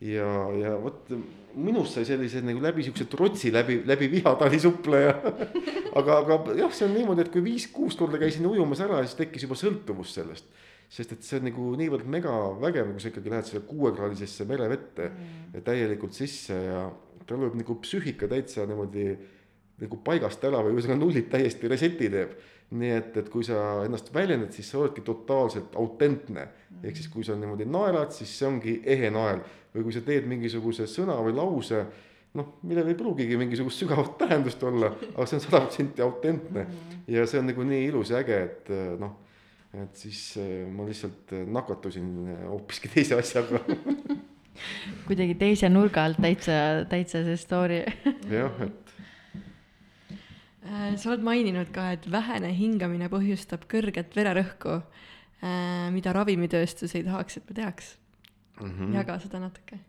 ja, ja vot minust sai sellise nagu läbi siukse trotsi läbi, läbi viha talisuppleja aga, aga jah, see on niimoodi, et kui viis-kuus korda käisin ujumas ära, siis tekkis juba sõltuvus sellest. sest et see on nagu niivõrd megavägev, kui sa ikkagi lähed selle kuuekraadisesse merevette mm. täielikult sisse ja tal lööb nagu psüühika täitsa niimoodi nagu paigast ära või ühesõnaga nullid täiesti reset'i teeb. Nii et, et kui sa ennast väljendad, siis sa oledki totaalselt autentne. ehk siis, kui sa niimoodi naerad, siis see ongi ehe naer või kui sa teed mingisuguse sõna või lause, noh, millel ei pruugigi mingisugust sügavat tähendust olla, aga see on sada protsenti autentne. Ja see on nagu nii ilus ja äge, et noh, et siis eh, ma lihtsalt nakatusin hoopiski teise asjaga [laughs] kuidagi teise nurga alt täitsa, täitsa see story jah, et Äh, sa oled maininud ka, et vähene hingamine põhjustab kõrget vererõhku, äh, mida ravimitööstus ei tahaks, et me teaks mm. -hmm. jaga seda natuke.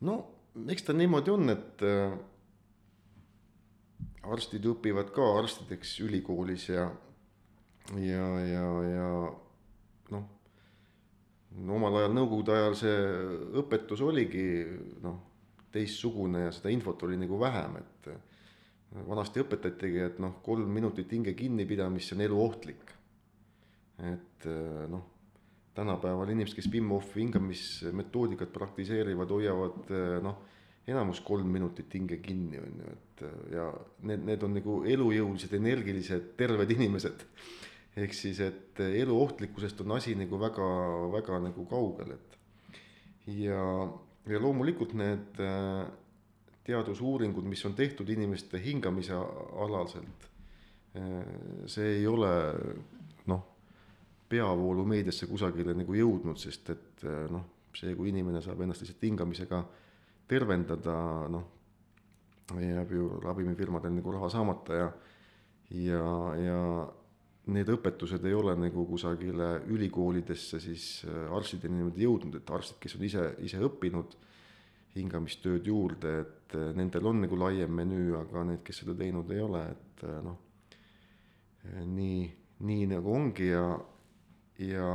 no eks ta niimoodi on, et äh, arstid õpivad ka arstideks ülikoolis ja, ja, ja, ja noh no omal ajal, nõukogude ajal see õpetus oligi noh, teistsugune ja seda infot oli nagu vähem, et vanasti õpetatigi, et noh, kolm minutit hinge kinnipidamist, see on eluohtlik. et noh, tänapäeval inimesed, kes Wim Hofi hingamismetoodikat praktiseerivad, hoiavad noh, enamus kolm minutit hinge kinni, on ju, et ja need, need on nagu elujõulised, energilised, terved inimesed ehk siis, et elu ohtlikkusest on asi nagu väga, väga nagu kaugel, et. Ja, ja loomulikult need äh, teadusuuringud, mis on tehtud inimeste hingamise alaselt, äh, see ei ole noh, peavoolumeediasse kusagile nagu jõudnud, sest et äh, noh, see, kui inimene saab ennast lihtsalt hingamisega tervendada, noh, jääb ju ravimifirmadel nagu raha saamata ja ja, ja need õpetused ei ole nagu kusagile ülikoolidesse siis äh, arstideni niimoodi jõudnud, et arstid, kes on ise, ise õppinud hingamistööd juurde, et äh, nendel on nagu laiem menüü, aga need, kes seda teinud ei ole, et äh, noh, nii, nii nagu ongi ja, ja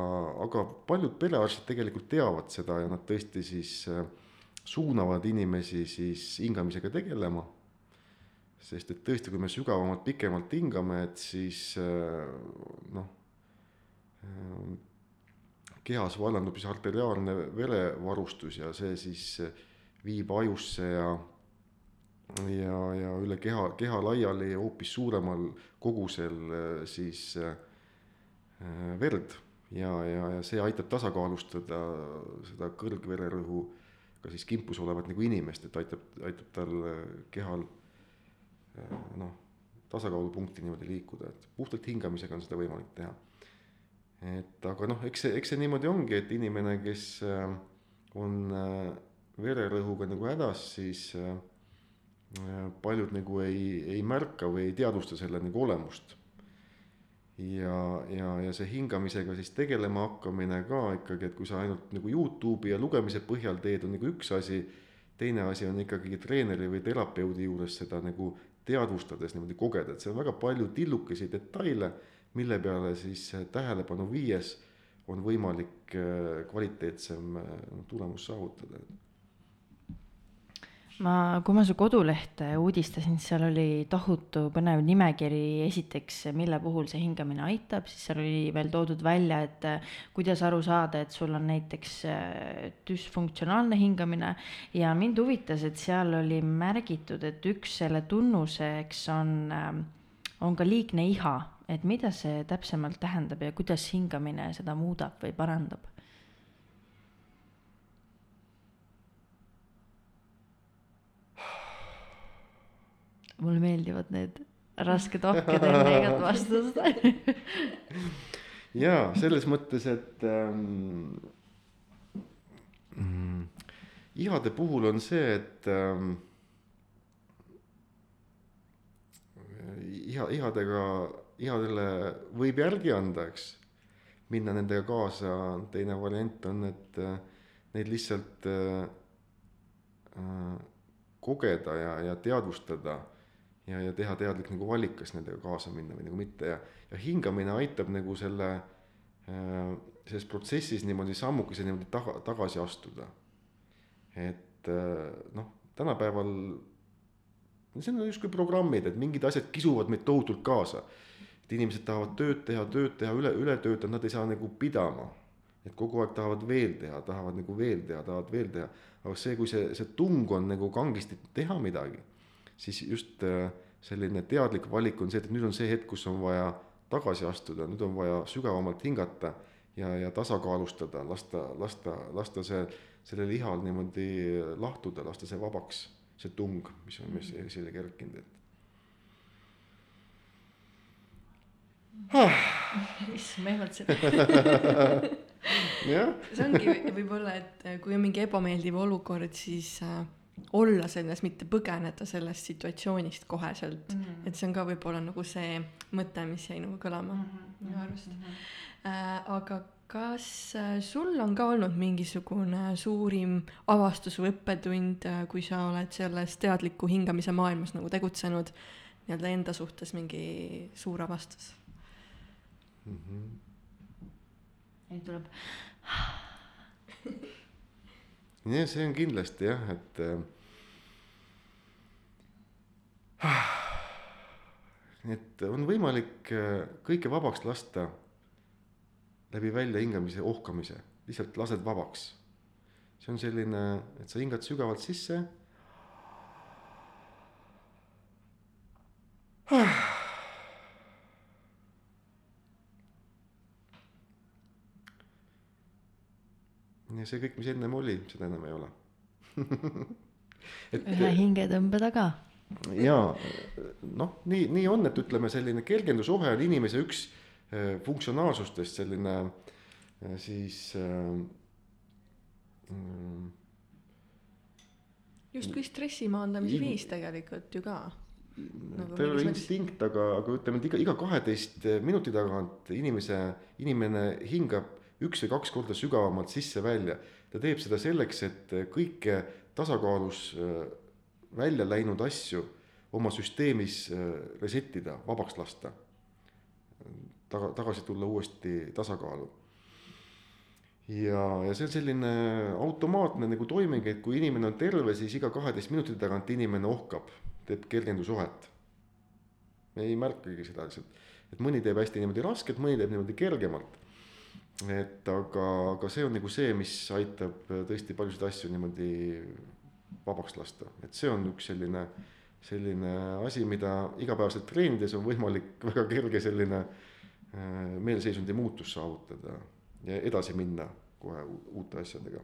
aga paljud perearstid tegelikult teavad seda ja nad tõesti siis suunavad inimesi siis hingamisega tegelema sest et tõesti, kui me sügavamalt, pikemalt hingame, et siis äh, noh, äh, kehas vallandub siis arteriaalne verevarustus ja see siis viib ajusse ja ja, ja üle keha, keha laiali hoopis suuremal kogusel äh, siis verd. Ja, ja, ja see aitab tasakaalustada seda kõrgvererõhu ka siis kimpus olevat nagu inimest, et aitab, aitab tal kehal Äh, noh, tasakaalupunkti niimoodi liikuda, et puhtalt hingamisega on seda võimalik teha. et aga noh, eks see, eks see niimoodi ongi, et inimene, kes äh, on äh, vererõhuga nagu hädas, siis paljud nagu ei, ei märka või ei teadvusta selle nagu olemust. ja, ja, ja see hingamisega siis tegelema hakkamine ka ikkagi, et kui sa ainult nagu Youtube'i ja lugemise põhjal teed, on nagu üks asi, teine asi on ikkagi treeneri või terapeudi juures seda nagu teadvustades niimoodi kogeda, et see on väga palju tillukesi detaile, mille peale siis tähelepanu viies on võimalik äh, kvaliteetsem äh, tulemus saavutada ma, kui ma su kodulehte uudistasin, siis seal oli tohutu põnev nimekiri, esiteks, mille puhul see hingamine aitab, siis seal oli veel toodud välja, et äh, kuidas aru saada, et sul on näiteks äh, düsfunktsionaalne hingamine. Ja mind huvitas, et seal oli märgitud, et üks selle tunnuseks on, ähm, on ka liigne iha, et mida see täpsemalt tähendab ja kuidas hingamine seda muudab või parandab mulle meeldivad need rasked ohked enne igat vastust [laughs] jaa, selles mõttes, et ähm, mm, ihade puhul on see, et ähm, iha, ihadega, ihadele võib järgi anda, eks. minna nendega kaasa, teine variant on, et äh, neid lihtsalt äh, äh, kogeda ja, ja teadvustada ja, ja teha teadlik nagu valik, kas nendega kaasa minna või nagu mitte ja, ja hingamine aitab nagu selle äh,, selles protsessis niimoodi sammukese niimoodi taga, tagasi astuda. et äh, noh, tänapäeval see on justkui programmid, et mingid asjad kisuvad meid tohutult kaasa. et inimesed tahavad tööd teha, tööd teha, üle, üle töötada, nad ei saa nagu pidama. et kogu aeg tahavad veel teha, tahavad nagu veel teha, tahavad veel teha. aga see, kui see, see tung on nagu kangesti teha midagi siis just äh, selline teadlik valik on see, et nüüd on see hetk, kus on vaja tagasi astuda, nüüd on vaja sügavamalt hingata ja, ja tasakaalustada, lasta, lasta, lasta see, sellel ihal niimoodi lahtuda, lasta see vabaks, see tung, mis on meis esile kerkinud, et. Issand, ma ehmatasin. [laughs] see ongi võib-olla, et kui on mingi ebameeldiv olukord, siis äh, olla selles, mitte põgeneda sellest situatsioonist koheselt mm. -hmm. et see on ka võib-olla nagu see mõte, mis jäi nagu kõlama mm -hmm. minu arust mm. -hmm. Äh, aga kas äh, sul on ka olnud mingisugune suurim avastus või õppetund äh,, kui sa oled selles teadliku hingamise maailmas nagu tegutsenud, nii-öelda enda suhtes mingi suur avastus mm? -hmm. nüüd tuleb jah, see on kindlasti jah, et äh, [sighs] et on võimalik äh, kõike vabaks lasta läbi väljahingamise, ohkamise, lihtsalt lased vabaks. see on selline, et sa hingad sügavalt sisse [sighs] ja see kõik, mis ennem oli, seda enam ei ole. [laughs] Et ühe hingetõmbe taga. jaa, noh, nii, nii on, et ütleme, selline kergendusohe on inimese üks äh, funktsionaalsustest selline äh, siis äh, mm, justkui stressi maandamise viis tegelikult ju ka. Nagu ta ei ole instinkt, aga, aga ütleme, et iga, iga kaheteist minuti tagant inimese, inimene hingab üks või kaks korda sügavamalt sisse-välja. ta teeb seda selleks, et kõike tasakaalus äh, välja läinud asju oma süsteemis äh, reset ida, vabaks lasta. taga, tagasi tulla uuesti tasakaalu. ja, ja see on selline automaatne nagu toiming, et kui inimene on terve, siis iga kaheteist minuti tagant inimene ohkab, teeb kergendusohet. me ei märkagi seda lihtsalt, et mõni teeb hästi niimoodi rasket, mõni teeb niimoodi kergemalt. Et aga, aga see on nagu see, mis aitab tõesti paljusid asju niimoodi vabaks lasta, et see on üks selline, selline asi, mida igapäevaselt treenides on võimalik [laughs] väga kerge selline äh, meelseisundi muutus saavutada ja edasi minna kohe uute asjadega.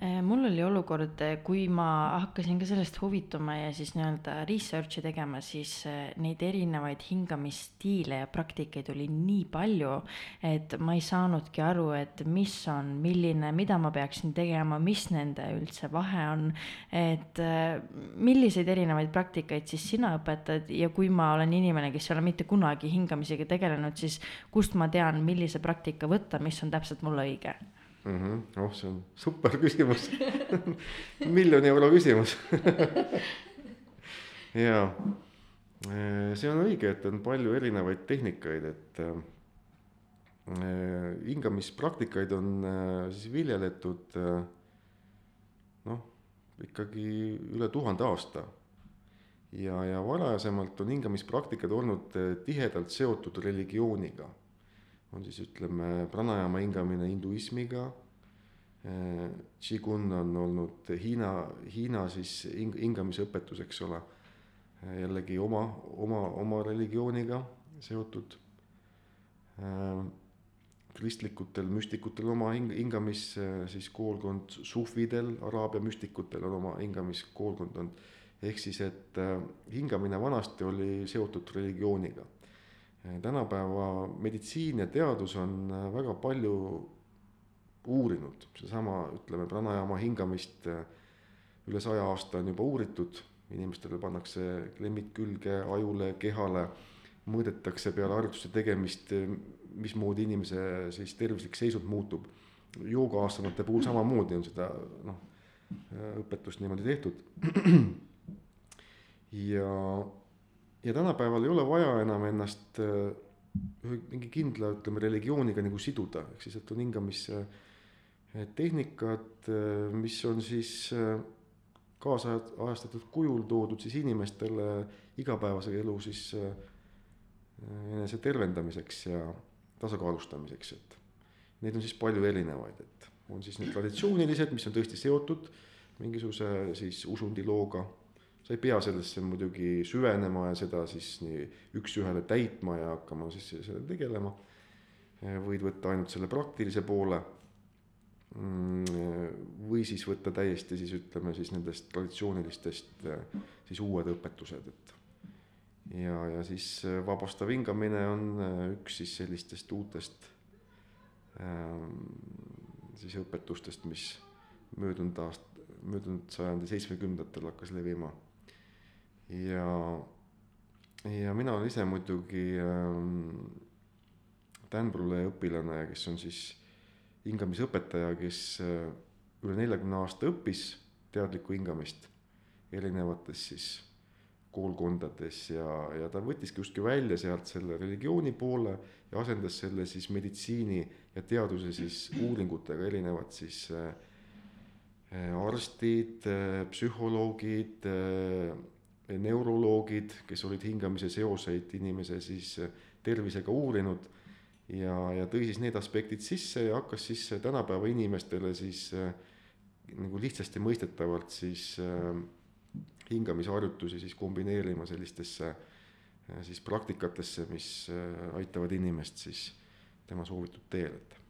Eh, mul oli olukord, kui ma hakkasin ka sellest huvituma ja siis nii-öelda research'i tegema, siis eh, neid erinevaid hingamisstiile ja praktikaid oli nii palju, et ma ei saanudki aru, et mis on milline, mida ma peaksin tegema, mis nende üldse vahe on. et eh, milliseid erinevaid praktikaid siis sina õpetad ja kui ma olen inimene, kes ei ole mitte kunagi hingamisega tegelenud, siis kust ma tean, millise praktika võtta, mis on täpselt mulle õige mm. -hmm. oh, see on super küsimus [laughs] miljoni euro küsimus [laughs] jaa, see on õige, et on palju erinevaid tehnikaid, et äh, hingamispraktikaid on äh, siis viljeletud äh, noh, ikkagi üle tuhande aasta. ja, ja varasemalt on hingamispraktikad olnud tihedalt seotud religiooniga on siis ütleme pranajama hingamine hinduismiga. Qigong on olnud Hiina, Hiina siis hing-, hingamisõpetus, eks ole. jällegi oma, oma, oma religiooniga seotud. kristlikutel müstikutel oma hing-, hingamis siis koolkond, sufidel, araabia müstikutel on oma hingamiskoolkond olnud. ehk siis, et äh, hingamine vanasti oli seotud religiooniga tänapäeva meditsiin ja teadus on äh, väga palju uurinud, seesama, ütleme, pranajaama hingamist äh, üle saja aasta on juba uuritud, inimestele pannakse klemmid külge ajule, kehale, mõõdetakse peale harjutuste tegemist, mismoodi inimese siis tervislik seisund muutub. joogaastanute puhul samamoodi on seda noh, õpetust niimoodi tehtud. [clears throat] ja ja tänapäeval ei ole vaja enam ennast äh, ühe mingi kindla, ütleme religiooniga nagu siduda, ehk siis, et on hingamistehnikad, mis on siis äh, kaasajastatud kujul toodud siis inimestele igapäevase elu siis äh, enese tervendamiseks ja tasakaalustamiseks, et neid on siis palju erinevaid, et on siis need traditsioonilised, mis on tõesti seotud mingisuguse siis usundilooga sa ei pea sellesse muidugi süvenema ja seda siis nii üks-ühele täitma ja hakkama siis sellega tegelema. võid võtta ainult selle praktilise poole. või siis võtta täiesti siis ütleme siis nendest traditsioonilistest siis uued õpetused, et. ja, ja siis vabastav hingamine on üks siis sellistest uutest siis õpetustest, mis möödunud aast-, möödunud sajandi seitsmekümnendatel hakkas levima ja, ja mina olen ise muidugi ähm, Dan Brule õpilane, kes on siis hingamisõpetaja, kes äh, üle neljakümne aasta õppis teadlikku hingamist erinevates siis koolkondades ja, ja ta võttiski justkui välja sealt selle religiooni poole ja asendas selle siis meditsiini ja teaduse siis uuringutega erinevad siis äh, arstid, psühholoogid neuroloogid, kes olid hingamise seoseid inimese siis tervisega uurinud ja, ja tõi siis need aspektid sisse ja hakkas siis tänapäeva inimestele siis nagu lihtsasti mõistetavalt siis hingamisharjutusi siis kombineerima sellistesse siis praktikatesse, mis aitavad inimest siis tema soovitud teel, et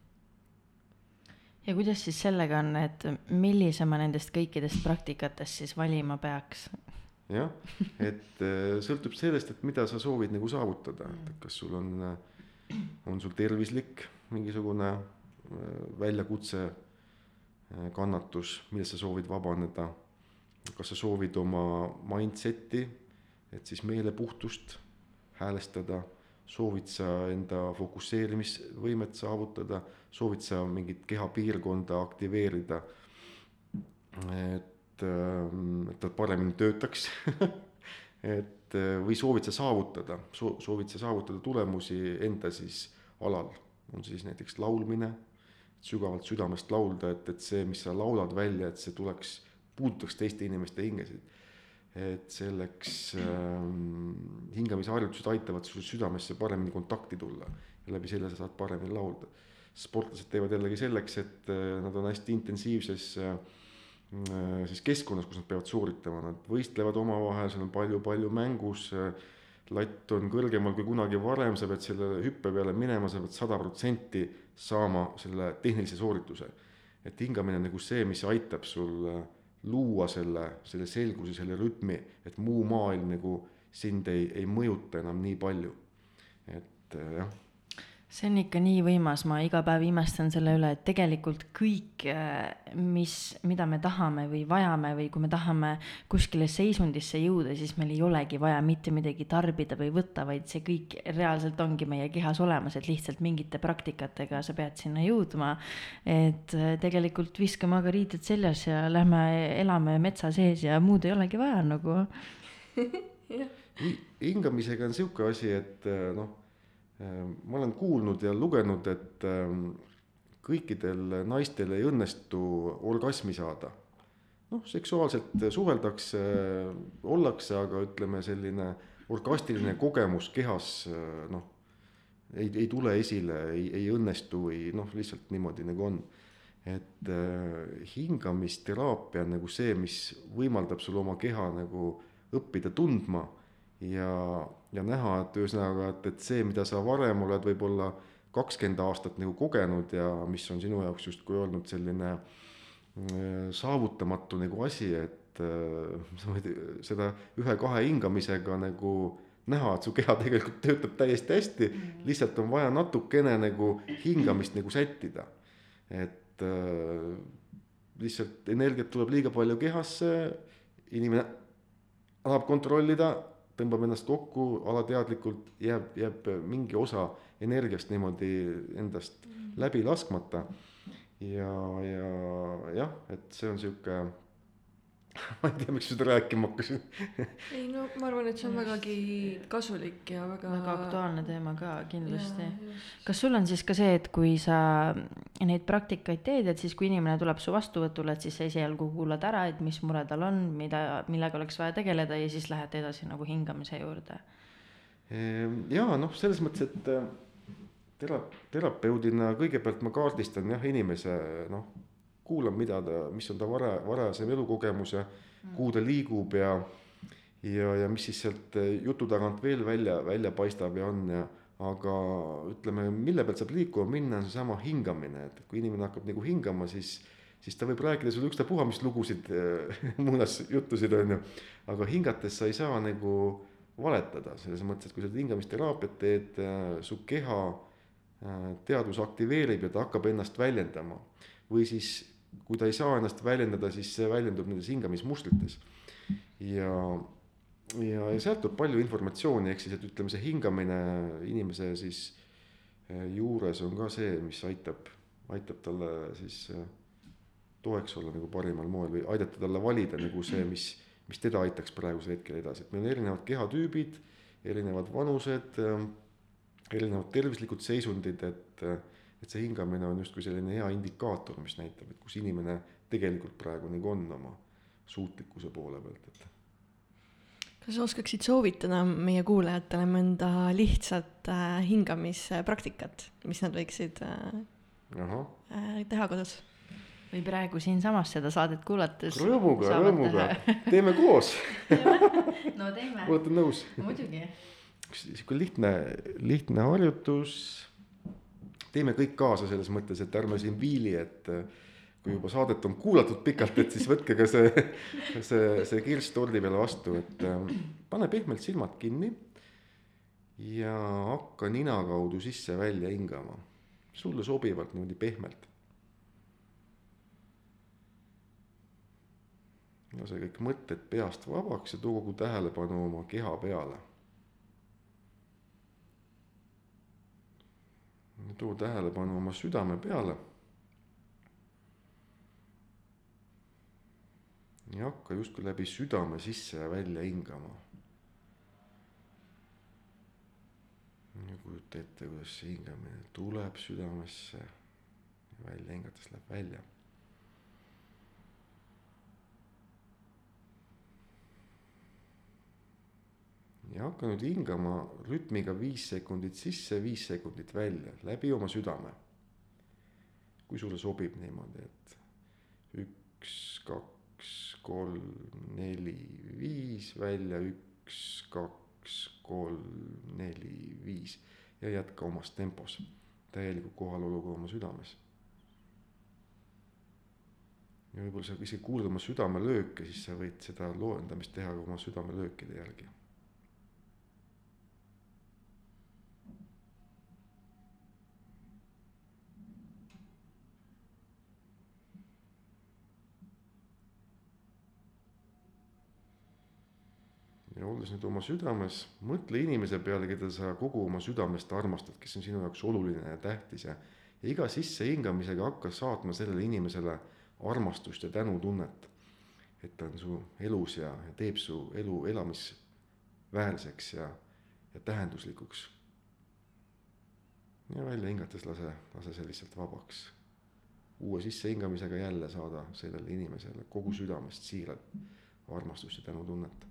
ja kuidas siis sellega on, et millise ma nendest kõikidest praktikatest siis valima peaks? jah, et äh, sõltub sellest, et mida sa soovid nagu saavutada, et kas sul on äh, on sul tervislik mingisugune äh, väljakutse, kannatus, millest sa soovid vabaneda, kas sa soovid oma mindset'i, et siis meelepuhtust häälestada, soovid sa enda fokusseerimisvõimet saavutada, soovid sa mingit kehapiirkonda aktiveerida, et, ähm, et ta paremini töötaks [laughs] et või soovid sa saavutada, soovid sa saavutada tulemusi enda siis alal, on siis näiteks laulmine, sügavalt südamest laulda, et, et see, mis sa laulad välja, et see tuleks, puudutaks teiste inimeste hingesid. et selleks ähm, hingamisharjutused aitavad sul südamesse paremini kontakti tulla ja läbi selle sa saad paremini laulda. sportlased teevad jällegi selleks, et äh, nad on hästi intensiivses äh, äh, siis keskkonnas, kus nad peavad sooritama, nad võistlevad omavahel, seal on palju-palju mängus äh, latt on kõrgemal kui kunagi varem, sa pead selle hüppe peale minema, sa pead sada protsenti saama selle tehnilise soorituse. et hingamine on nagu see, mis aitab sul äh, luua selle, selle selguse, selle rütmi, et muu maailm nagu sind ei, ei mõjuta enam nii palju. et äh, jah see on ikka nii võimas, ma iga päev imestan selle üle, et tegelikult kõik, äh, mis, mida me tahame või vajame või kui me tahame kuskile seisundisse jõuda, siis meil ei olegi vaja mitte midagi tarbida või võtta, vaid see kõik reaalselt ongi meie kehas olemas, et lihtsalt mingite praktikatega sa pead sinna jõudma. et äh, tegelikult viskame aga riided seljas ja lähme elame metsa sees ja muud ei olegi vaja nagu [laughs] hingamisega on sihuke asi, et äh, noh ma olen kuulnud ja lugenud, et ehm, kõikidel naistel ei õnnestu orgasmi saada. noh, seksuaalselt suheldakse, ollakse, aga ütleme, selline orgastiline kogemus kehas noh, ei, ei tule esile, ei, ei õnnestu või noh, lihtsalt niimoodi nagu on. et äh, hingamisteraapia on nagu see, mis võimaldab sul oma keha nagu õppida tundma ja, ja näha, et ühesõnaga, et, et see, mida sa varem oled võib-olla kakskümmend aastat nagu kogenud ja mis on sinu jaoks justkui olnud selline äh, saavutamatu nagu asi, et äh, sa võid seda ühe-kahe hingamisega nagu näha, et su keha tegelikult töötab täiesti hästi mm, -hmm. lihtsalt on vaja natukene nagu hingamist nagu sättida. et äh, lihtsalt energiat tuleb liiga palju kehasse, inimene tahab kontrollida, tõmbab ennast kokku alateadlikult, jääb, jääb mingi osa energiast niimoodi endast läbi laskmata. ja, ja jah, et see on sihuke [laughs] ma ei tea, miks seda rääkima hakkasin [laughs] ei no ma arvan, et see on vägagi kasulik ja väga. väga aktuaalne teema ka kindlasti. kas sul on siis ka see, et kui sa neid praktikaid teed, et siis kui inimene tuleb su vastuvõtule, et siis sa esialgu kuulad ära, et mis mure tal on, mida, millega oleks vaja tegeleda ja siis lähed edasi nagu hingamise juurde? Ehm, ja noh, selles mõttes, et äh, tera-, terapeudina kõigepealt ma kaardistan jah, inimese noh kuulan, mida ta, mis on ta vara, varasem elukogemus ja mm. kuhu ta liigub ja ja, ja mis siis sealt jutu tagant veel välja, välja paistab ja on ja aga ütleme, mille pealt saab liikuma minna, on seesama hingamine, et kui inimene hakkab nagu hingama, siis siis ta võib rääkida sulle ükstapuha mis lugusid [laughs] muinasjuttusid on ju, aga hingates sa ei saa nagu valetada, selles mõttes, et kui sa hingamisteraapiat teed, su keha teadvus aktiveerib ja ta hakkab ennast väljendama. või siis kui ta ei saa ennast väljendada, siis see väljendub nendes hingamismustrites. ja, ja, ja sealt tuleb palju informatsiooni, ehk siis, et ütleme, see hingamine inimese siis eh, juures on ka see, mis aitab, aitab talle siis eh, toeks olla nagu parimal moel või aidata talle valida nagu see, mis, mis teda aitaks praegusel hetkel edasi, et meil on erinevad kehatüübid, erinevad vanused, eh, erinevad tervislikud seisundid, et et see hingamine on justkui selline hea indikaator, mis näitab, et kus inimene tegelikult praegu nagu on oma suutlikkuse poole pealt, et. kas sa oskaksid soovitada meie kuulajatele mõnda lihtsat äh, hingamispraktikat, mis nad võiksid äh, äh, teha kodus? või praegu siinsamas seda saadet kuulates. rõõmuga, rõõmuga, [laughs] teeme koos [laughs] no teeme. olete nõus? muidugi. üks sihuke lihtne, lihtne harjutus teeme kõik kaasa selles mõttes, et ärme siin viili, et äh, kui juba saadet on kuulatud pikalt, et siis võtke ka see, see, see kirss tordi peale vastu, et äh, pane pehmelt silmad kinni. ja hakka nina kaudu sisse-välja hingama, sulle sobivalt niimoodi pehmelt. lase kõik mõtted peast vabaks ja too kogu tähelepanu oma keha peale. Too tähelepanu oma südame peale ja hakka justkui läbi südame sisse ja välja hingama. ja kujuta ette, kuidas see hingamine tuleb südamesse ja välja hingates läheb välja. Ja hakka nüüd hingama rütmiga viis sekundit sisse, viis sekundit välja läbi oma südame. kui sulle sobib niimoodi, et üks, kaks kolm, neli, viis, välja üks, kaks, kolm, neli, viis ja jätka omas tempos, täieliku kohaloluga oma südames. ja võib-olla sa isegi kuulad oma südamelööke, siis sa võid seda loendamist teha oma südamelöökide järgi ja olles nüüd oma südames, mõtle inimese peale, keda sa kogu oma südamest armastad, kes on sinu jaoks oluline ja tähtis ja ja iga sissehingamisega hakka saatma sellele inimesele armastust ja tänutunnet. et ta on su elus ja, ja teeb su elu elamisväärseks ja, ja tähenduslikuks. ja välja hingates lase, lase see lihtsalt vabaks. uue sissehingamisega jälle saada sellele inimesele kogu südamest siiralt armastust ja tänutunnet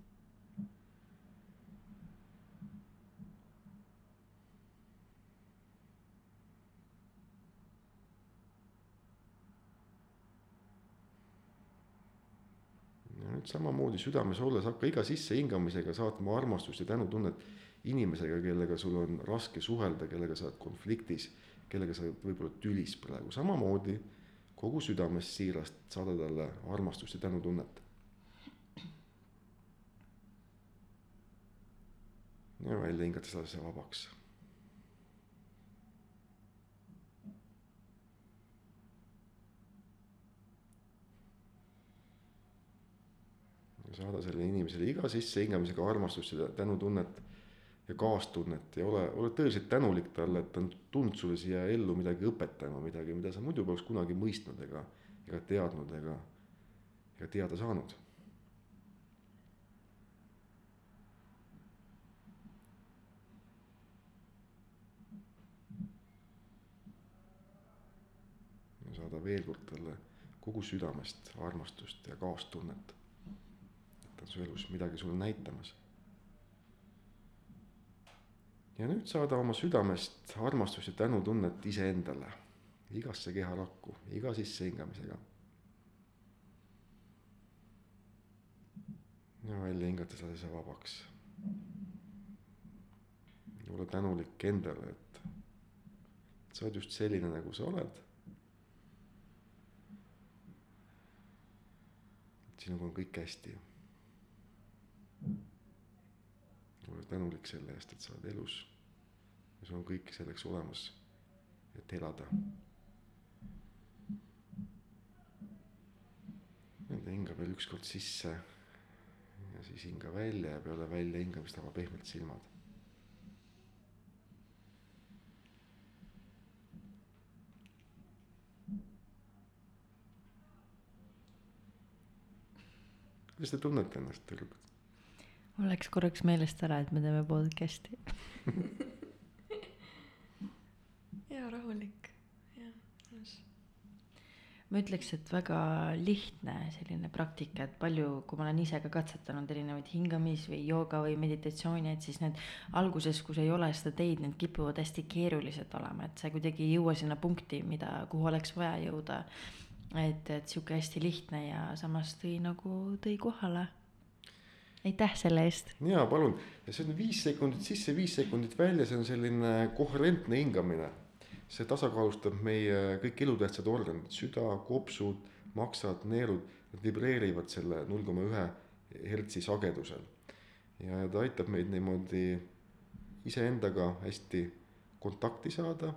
nüüd samamoodi südames olles hakka iga sissehingamisega saatma armastust ja tänutunnet inimesega, kellega sul on raske suhelda, kellega sa oled konfliktis, kellega sa oled võib-olla tülis praegu, samamoodi kogu südamest siirast saada talle armastust ja tänutunnet. ja välja hingates lase see vabaks saada sellele inimesele iga sissehingamisega armastust ja tänutunnet ja kaastunnet ja ole, ole tõeliselt tänulik talle, et ta on tulnud sulle siia ellu midagi õpetama, midagi, mida sa muidu poleks kunagi mõistnud ega, ega teadnud ega, ega teada saanud. saada veel kord talle kogu südamest armastust ja kaastunnet ta on su elus midagi sulle näitamas. ja nüüd saada oma südamest armastust ja tänutunnet iseendale, igasse keharakku, iga sissehingamisega. ja välja hingates lase see vabaks. ole tänulik endale, et sa oled just selline, nagu sa oled sinuga on kõik hästi ole tänulik selle eest, et sa oled elus. ja sul on kõik selleks olemas, et elada. Nende hinga veel ükskord sisse ja siis hinga välja ja peale väljahingamist ava pehmelt silmad. kuidas te tunnete ennast, tüdrukud? Mul läks korraks meelest ära, et me teeme podcast'i [laughs] ja rahulik, jah, mõnus. ma ütleks, et väga lihtne selline praktika, et palju, kui ma olen ise ka katsetanud erinevaid hingamis- või jooga või meditatsioone, et siis need alguses, kui sa ei ole seda teinud, need kipuvad hästi keerulised olema, et sa kuidagi ei jõua sinna punkti, mida, kuhu oleks vaja jõuda. et, et sihuke hästi lihtne ja samas tõi nagu, tõi kohale aitäh selle eest. jaa, palun, ja see on viis sekundit sisse, viis sekundit välja, see on selline koherentne hingamine. see tasakaalustab meie kõik elutähtsad organid, süda, kopsud, maksad, neerud, nad vibreerivad selle null koma ühe hertsi sagedusel. ja ta aitab meid niimoodi iseendaga hästi kontakti saada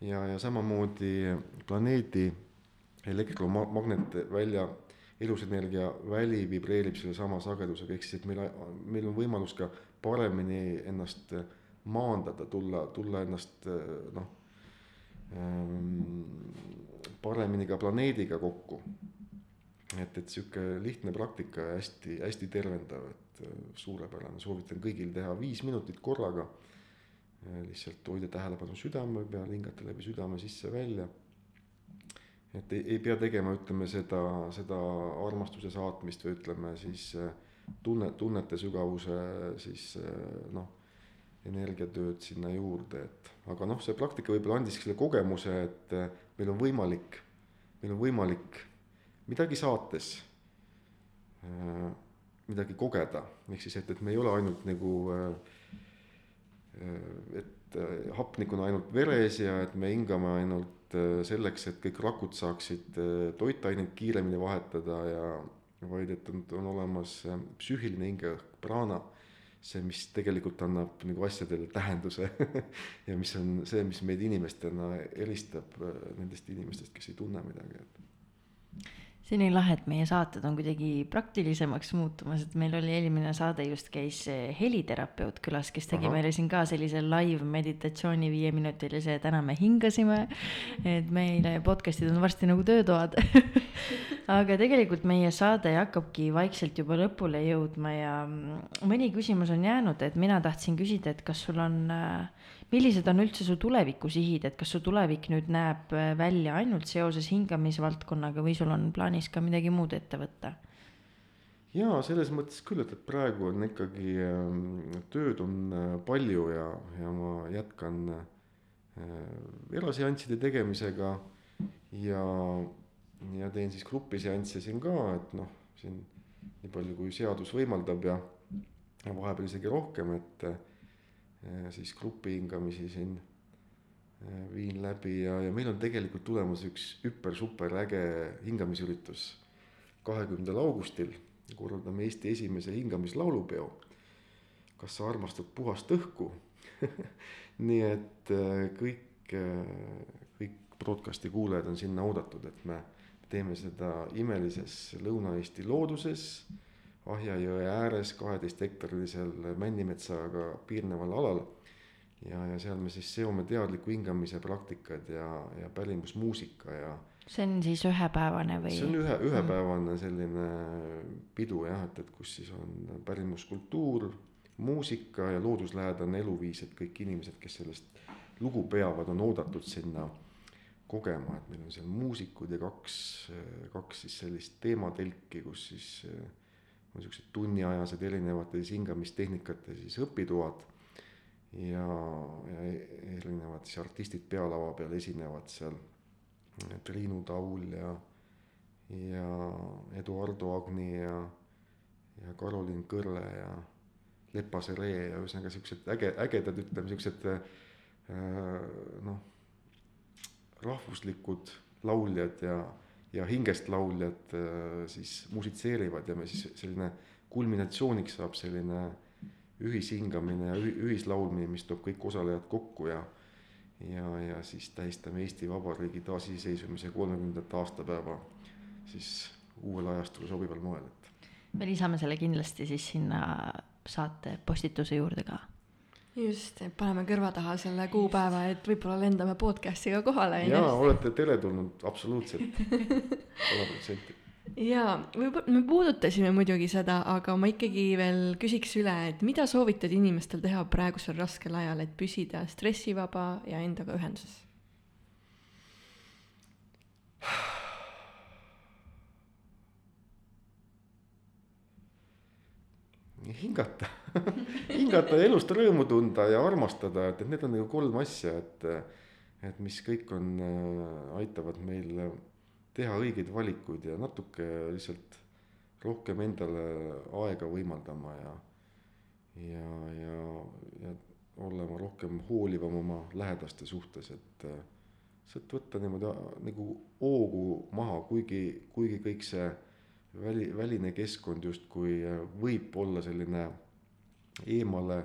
ja, ja samamoodi planeedi elektromagnetvälia elusenergia väli vibreerib sellesama sagedusega, ehk siis, et meil, meil on võimalus ka paremini ennast maandada, tulla, tulla ennast noh, paremini ka planeediga kokku. et, et sihuke lihtne praktika ja hästi-hästi tervendav, et suurepärane, soovitan kõigil teha viis minutit korraga. lihtsalt hoida tähelepanu südame peal, hingata läbi südame sisse-välja et ei, ei pea tegema, ütleme seda, seda armastuse saatmist või ütleme siis äh, tunne, tunnete sügavuse siis äh, noh, energiatööd sinna juurde, et aga noh, see praktika võib-olla andis selle kogemuse, et äh, meil on võimalik, meil on võimalik midagi saates midagi kogeda, ehk siis, et, et me ei ole ainult nagu, et hapnik on ainult veres ja et me hingame ainult Äh, selleks, et kõik rakud saaksid äh, toitaineid kiiremini vahetada ja vaid et on, on olemas äh, psüühiline hingeõhk, praana, see, mis tegelikult annab nagu asjadele tähenduse [laughs] ja mis on see, mis meid inimestena eristab nendest inimestest, kes ei tunne midagi, et see on nii lahe, et meie saated on kuidagi praktilisemaks muutumas, et meil oli eelmine saade just käis heliterapeut külas, kes tegi Aha. meile siin ka sellise live meditatsiooni viieminutilise, täna me hingasime. et meile podcast'id on varsti nagu töötoad [laughs] aga tegelikult meie saade hakkabki vaikselt juba lõpule jõudma ja mõni küsimus on jäänud, et mina tahtsin küsida, et kas sul on äh, millised on üldse su tulevikusihid, et kas su tulevik nüüd näeb äh, välja ainult seoses hingamisvaldkonnaga või sul on plaanis ka midagi muud ette võtta? jaa, selles mõttes küll, et, et praegu on ikkagi äh, tööd on äh, palju ja, ja ma jätkan äh, eraseansside tegemisega ja, ja teen siis grupiseansse siin ka, et noh, siin nii palju, kui seadus võimaldab ja, ja vahepeal isegi rohkem, et siis grupi hingamisi siin äh, viin läbi ja, ja meil on tegelikult tulemas üks hüper-super äge hingamisüritus kahekümnendal augustil. korraldame Eesti esimese hingamislaulupeo. kas sa armastad puhast õhku [laughs] nii et äh, kõik, äh, kõik broadcast'i kuulajad on sinna oodatud, et me teeme seda imelises Lõuna-Eesti looduses Ahja jõe ääres kaheteist hektarilisel männimetsaga piirneval alal. ja, ja seal me siis seome teadliku hingamise praktikad ja, ja pärimusmuusika ja. see on siis ühepäevane või? see on ühe, ühepäevane selline pidu jah, et, et kus siis on pärimuskultuur, muusika ja looduslähedane eluviis, et kõik inimesed, kes sellest lugu peavad, on oodatud sinna kogema, et meil on seal muusikud ja kaks, kaks siis sellist teematelki, kus siis on siuksed tunniajased erinevate siis hingamistehnikate siis õpitoad. ja, ja erinevad siis artistid pealava peal esinevad seal. Triinu Taul ja, ja Eduardo Agni ja, ja Karolin Kõrle ja Lepase Ree ja ühesõnaga siuksed äge, ägedad, ütleme siuksed äh, noh, rahvuslikud lauljad ja ja hingest lauljad äh, siis musitseerivad ja me siis selline kulminatsiooniks saab selline ühishingamine ja ühislaulmine, mis toob kõik osalejad kokku ja ja, ja siis tähistame Eesti Vabariigi taasiseseisvumise kolmekümnendat aastapäeva siis uuel ajastul sobival moel, et. me lisame selle kindlasti siis sinna saate postituse juurde ka just, et paneme kõrva taha selle kuupäeva, et võib-olla lendame podcast'iga kohale. jaa, olete teretulnud absoluutselt, sada protsenti. jaa, me puudutasime muidugi seda, aga ma ikkagi veel küsiks üle, et mida soovitad inimestel teha praegusel raskel ajal, et püsida stressivaba ja endaga ühenduses? hingata [laughs] hingata ja elust rõõmu tunda ja armastada, et, et need on nagu kolm asja, et, et mis kõik on, äh, aitavad meil teha õigeid valikuid ja natuke lihtsalt rohkem endale aega võimaldama ja, ja, ja, ja olema rohkem hoolivam oma lähedaste suhtes, et sealt võtta niimoodi nagu hoogu maha, kuigi, kuigi kõik see väli, väline keskkond justkui võib olla selline eemale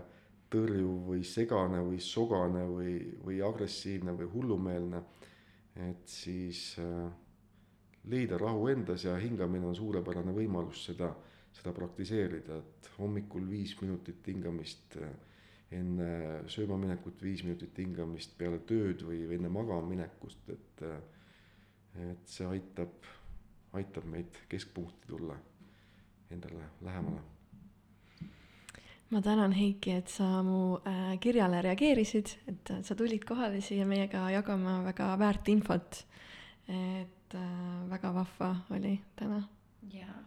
tõrjuv või segane või sogane või, või agressiivne või hullumeelne, et siis äh, leida rahu endas ja hingamine on suurepärane võimalus seda, seda praktiseerida, et hommikul viis minutit hingamist, äh, enne söömaminekut viis minutit hingamist, peale tööd või enne magama minekust, et, et see aitab, aitab meid keskpunkti tulla endale lähemale ma tänan, Heiki, et sa mu äh, kirjale reageerisid, et sa tulid kohale siia meiega jagama väga väärt infot. et äh, väga vahva oli täna. jaa,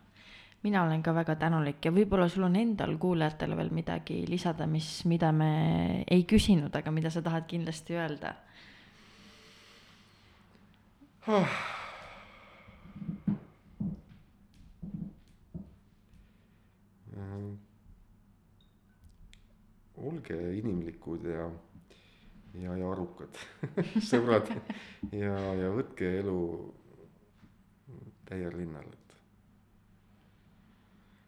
mina olen ka väga tänulik ja võib-olla sul on endal kuulajatele veel midagi lisada, mis, mida me ei küsinud, aga mida sa tahad kindlasti öelda ah.? Olge inimlikud ja, ja, ja arukad [laughs] sõbrad ja, ja võtke elu täiel rinnal, et.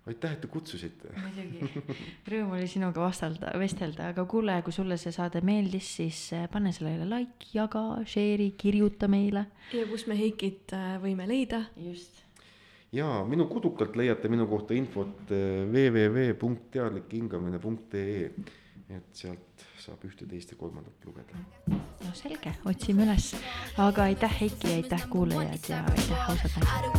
aitäh, et te kutsusite. muidugi, rõõm oli sinuga vastelda, vestelda, aga kuule, kui sulle see saade meeldis, siis äh, pane sellele like, jaga, share'i, kirjuta meile. ja kus me Heikit äh, võime leida. just ja minu kodukalt leiate minu kohta infot äh, nii et sealt saab ühte, teist ja kolmandat lugeda. no selge, otsime üles, aga aitäh Heiki, aitäh kuulajad ja aitäh ausad naised.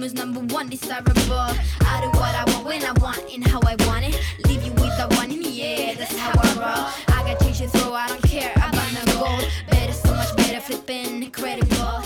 famous, number one, desirable. I do what I want when I want and how I want it. Leave you with the one in the air, that's how I roll. I got change and throw, I don't care, I buy no gold. Better, so much better, flipping incredible.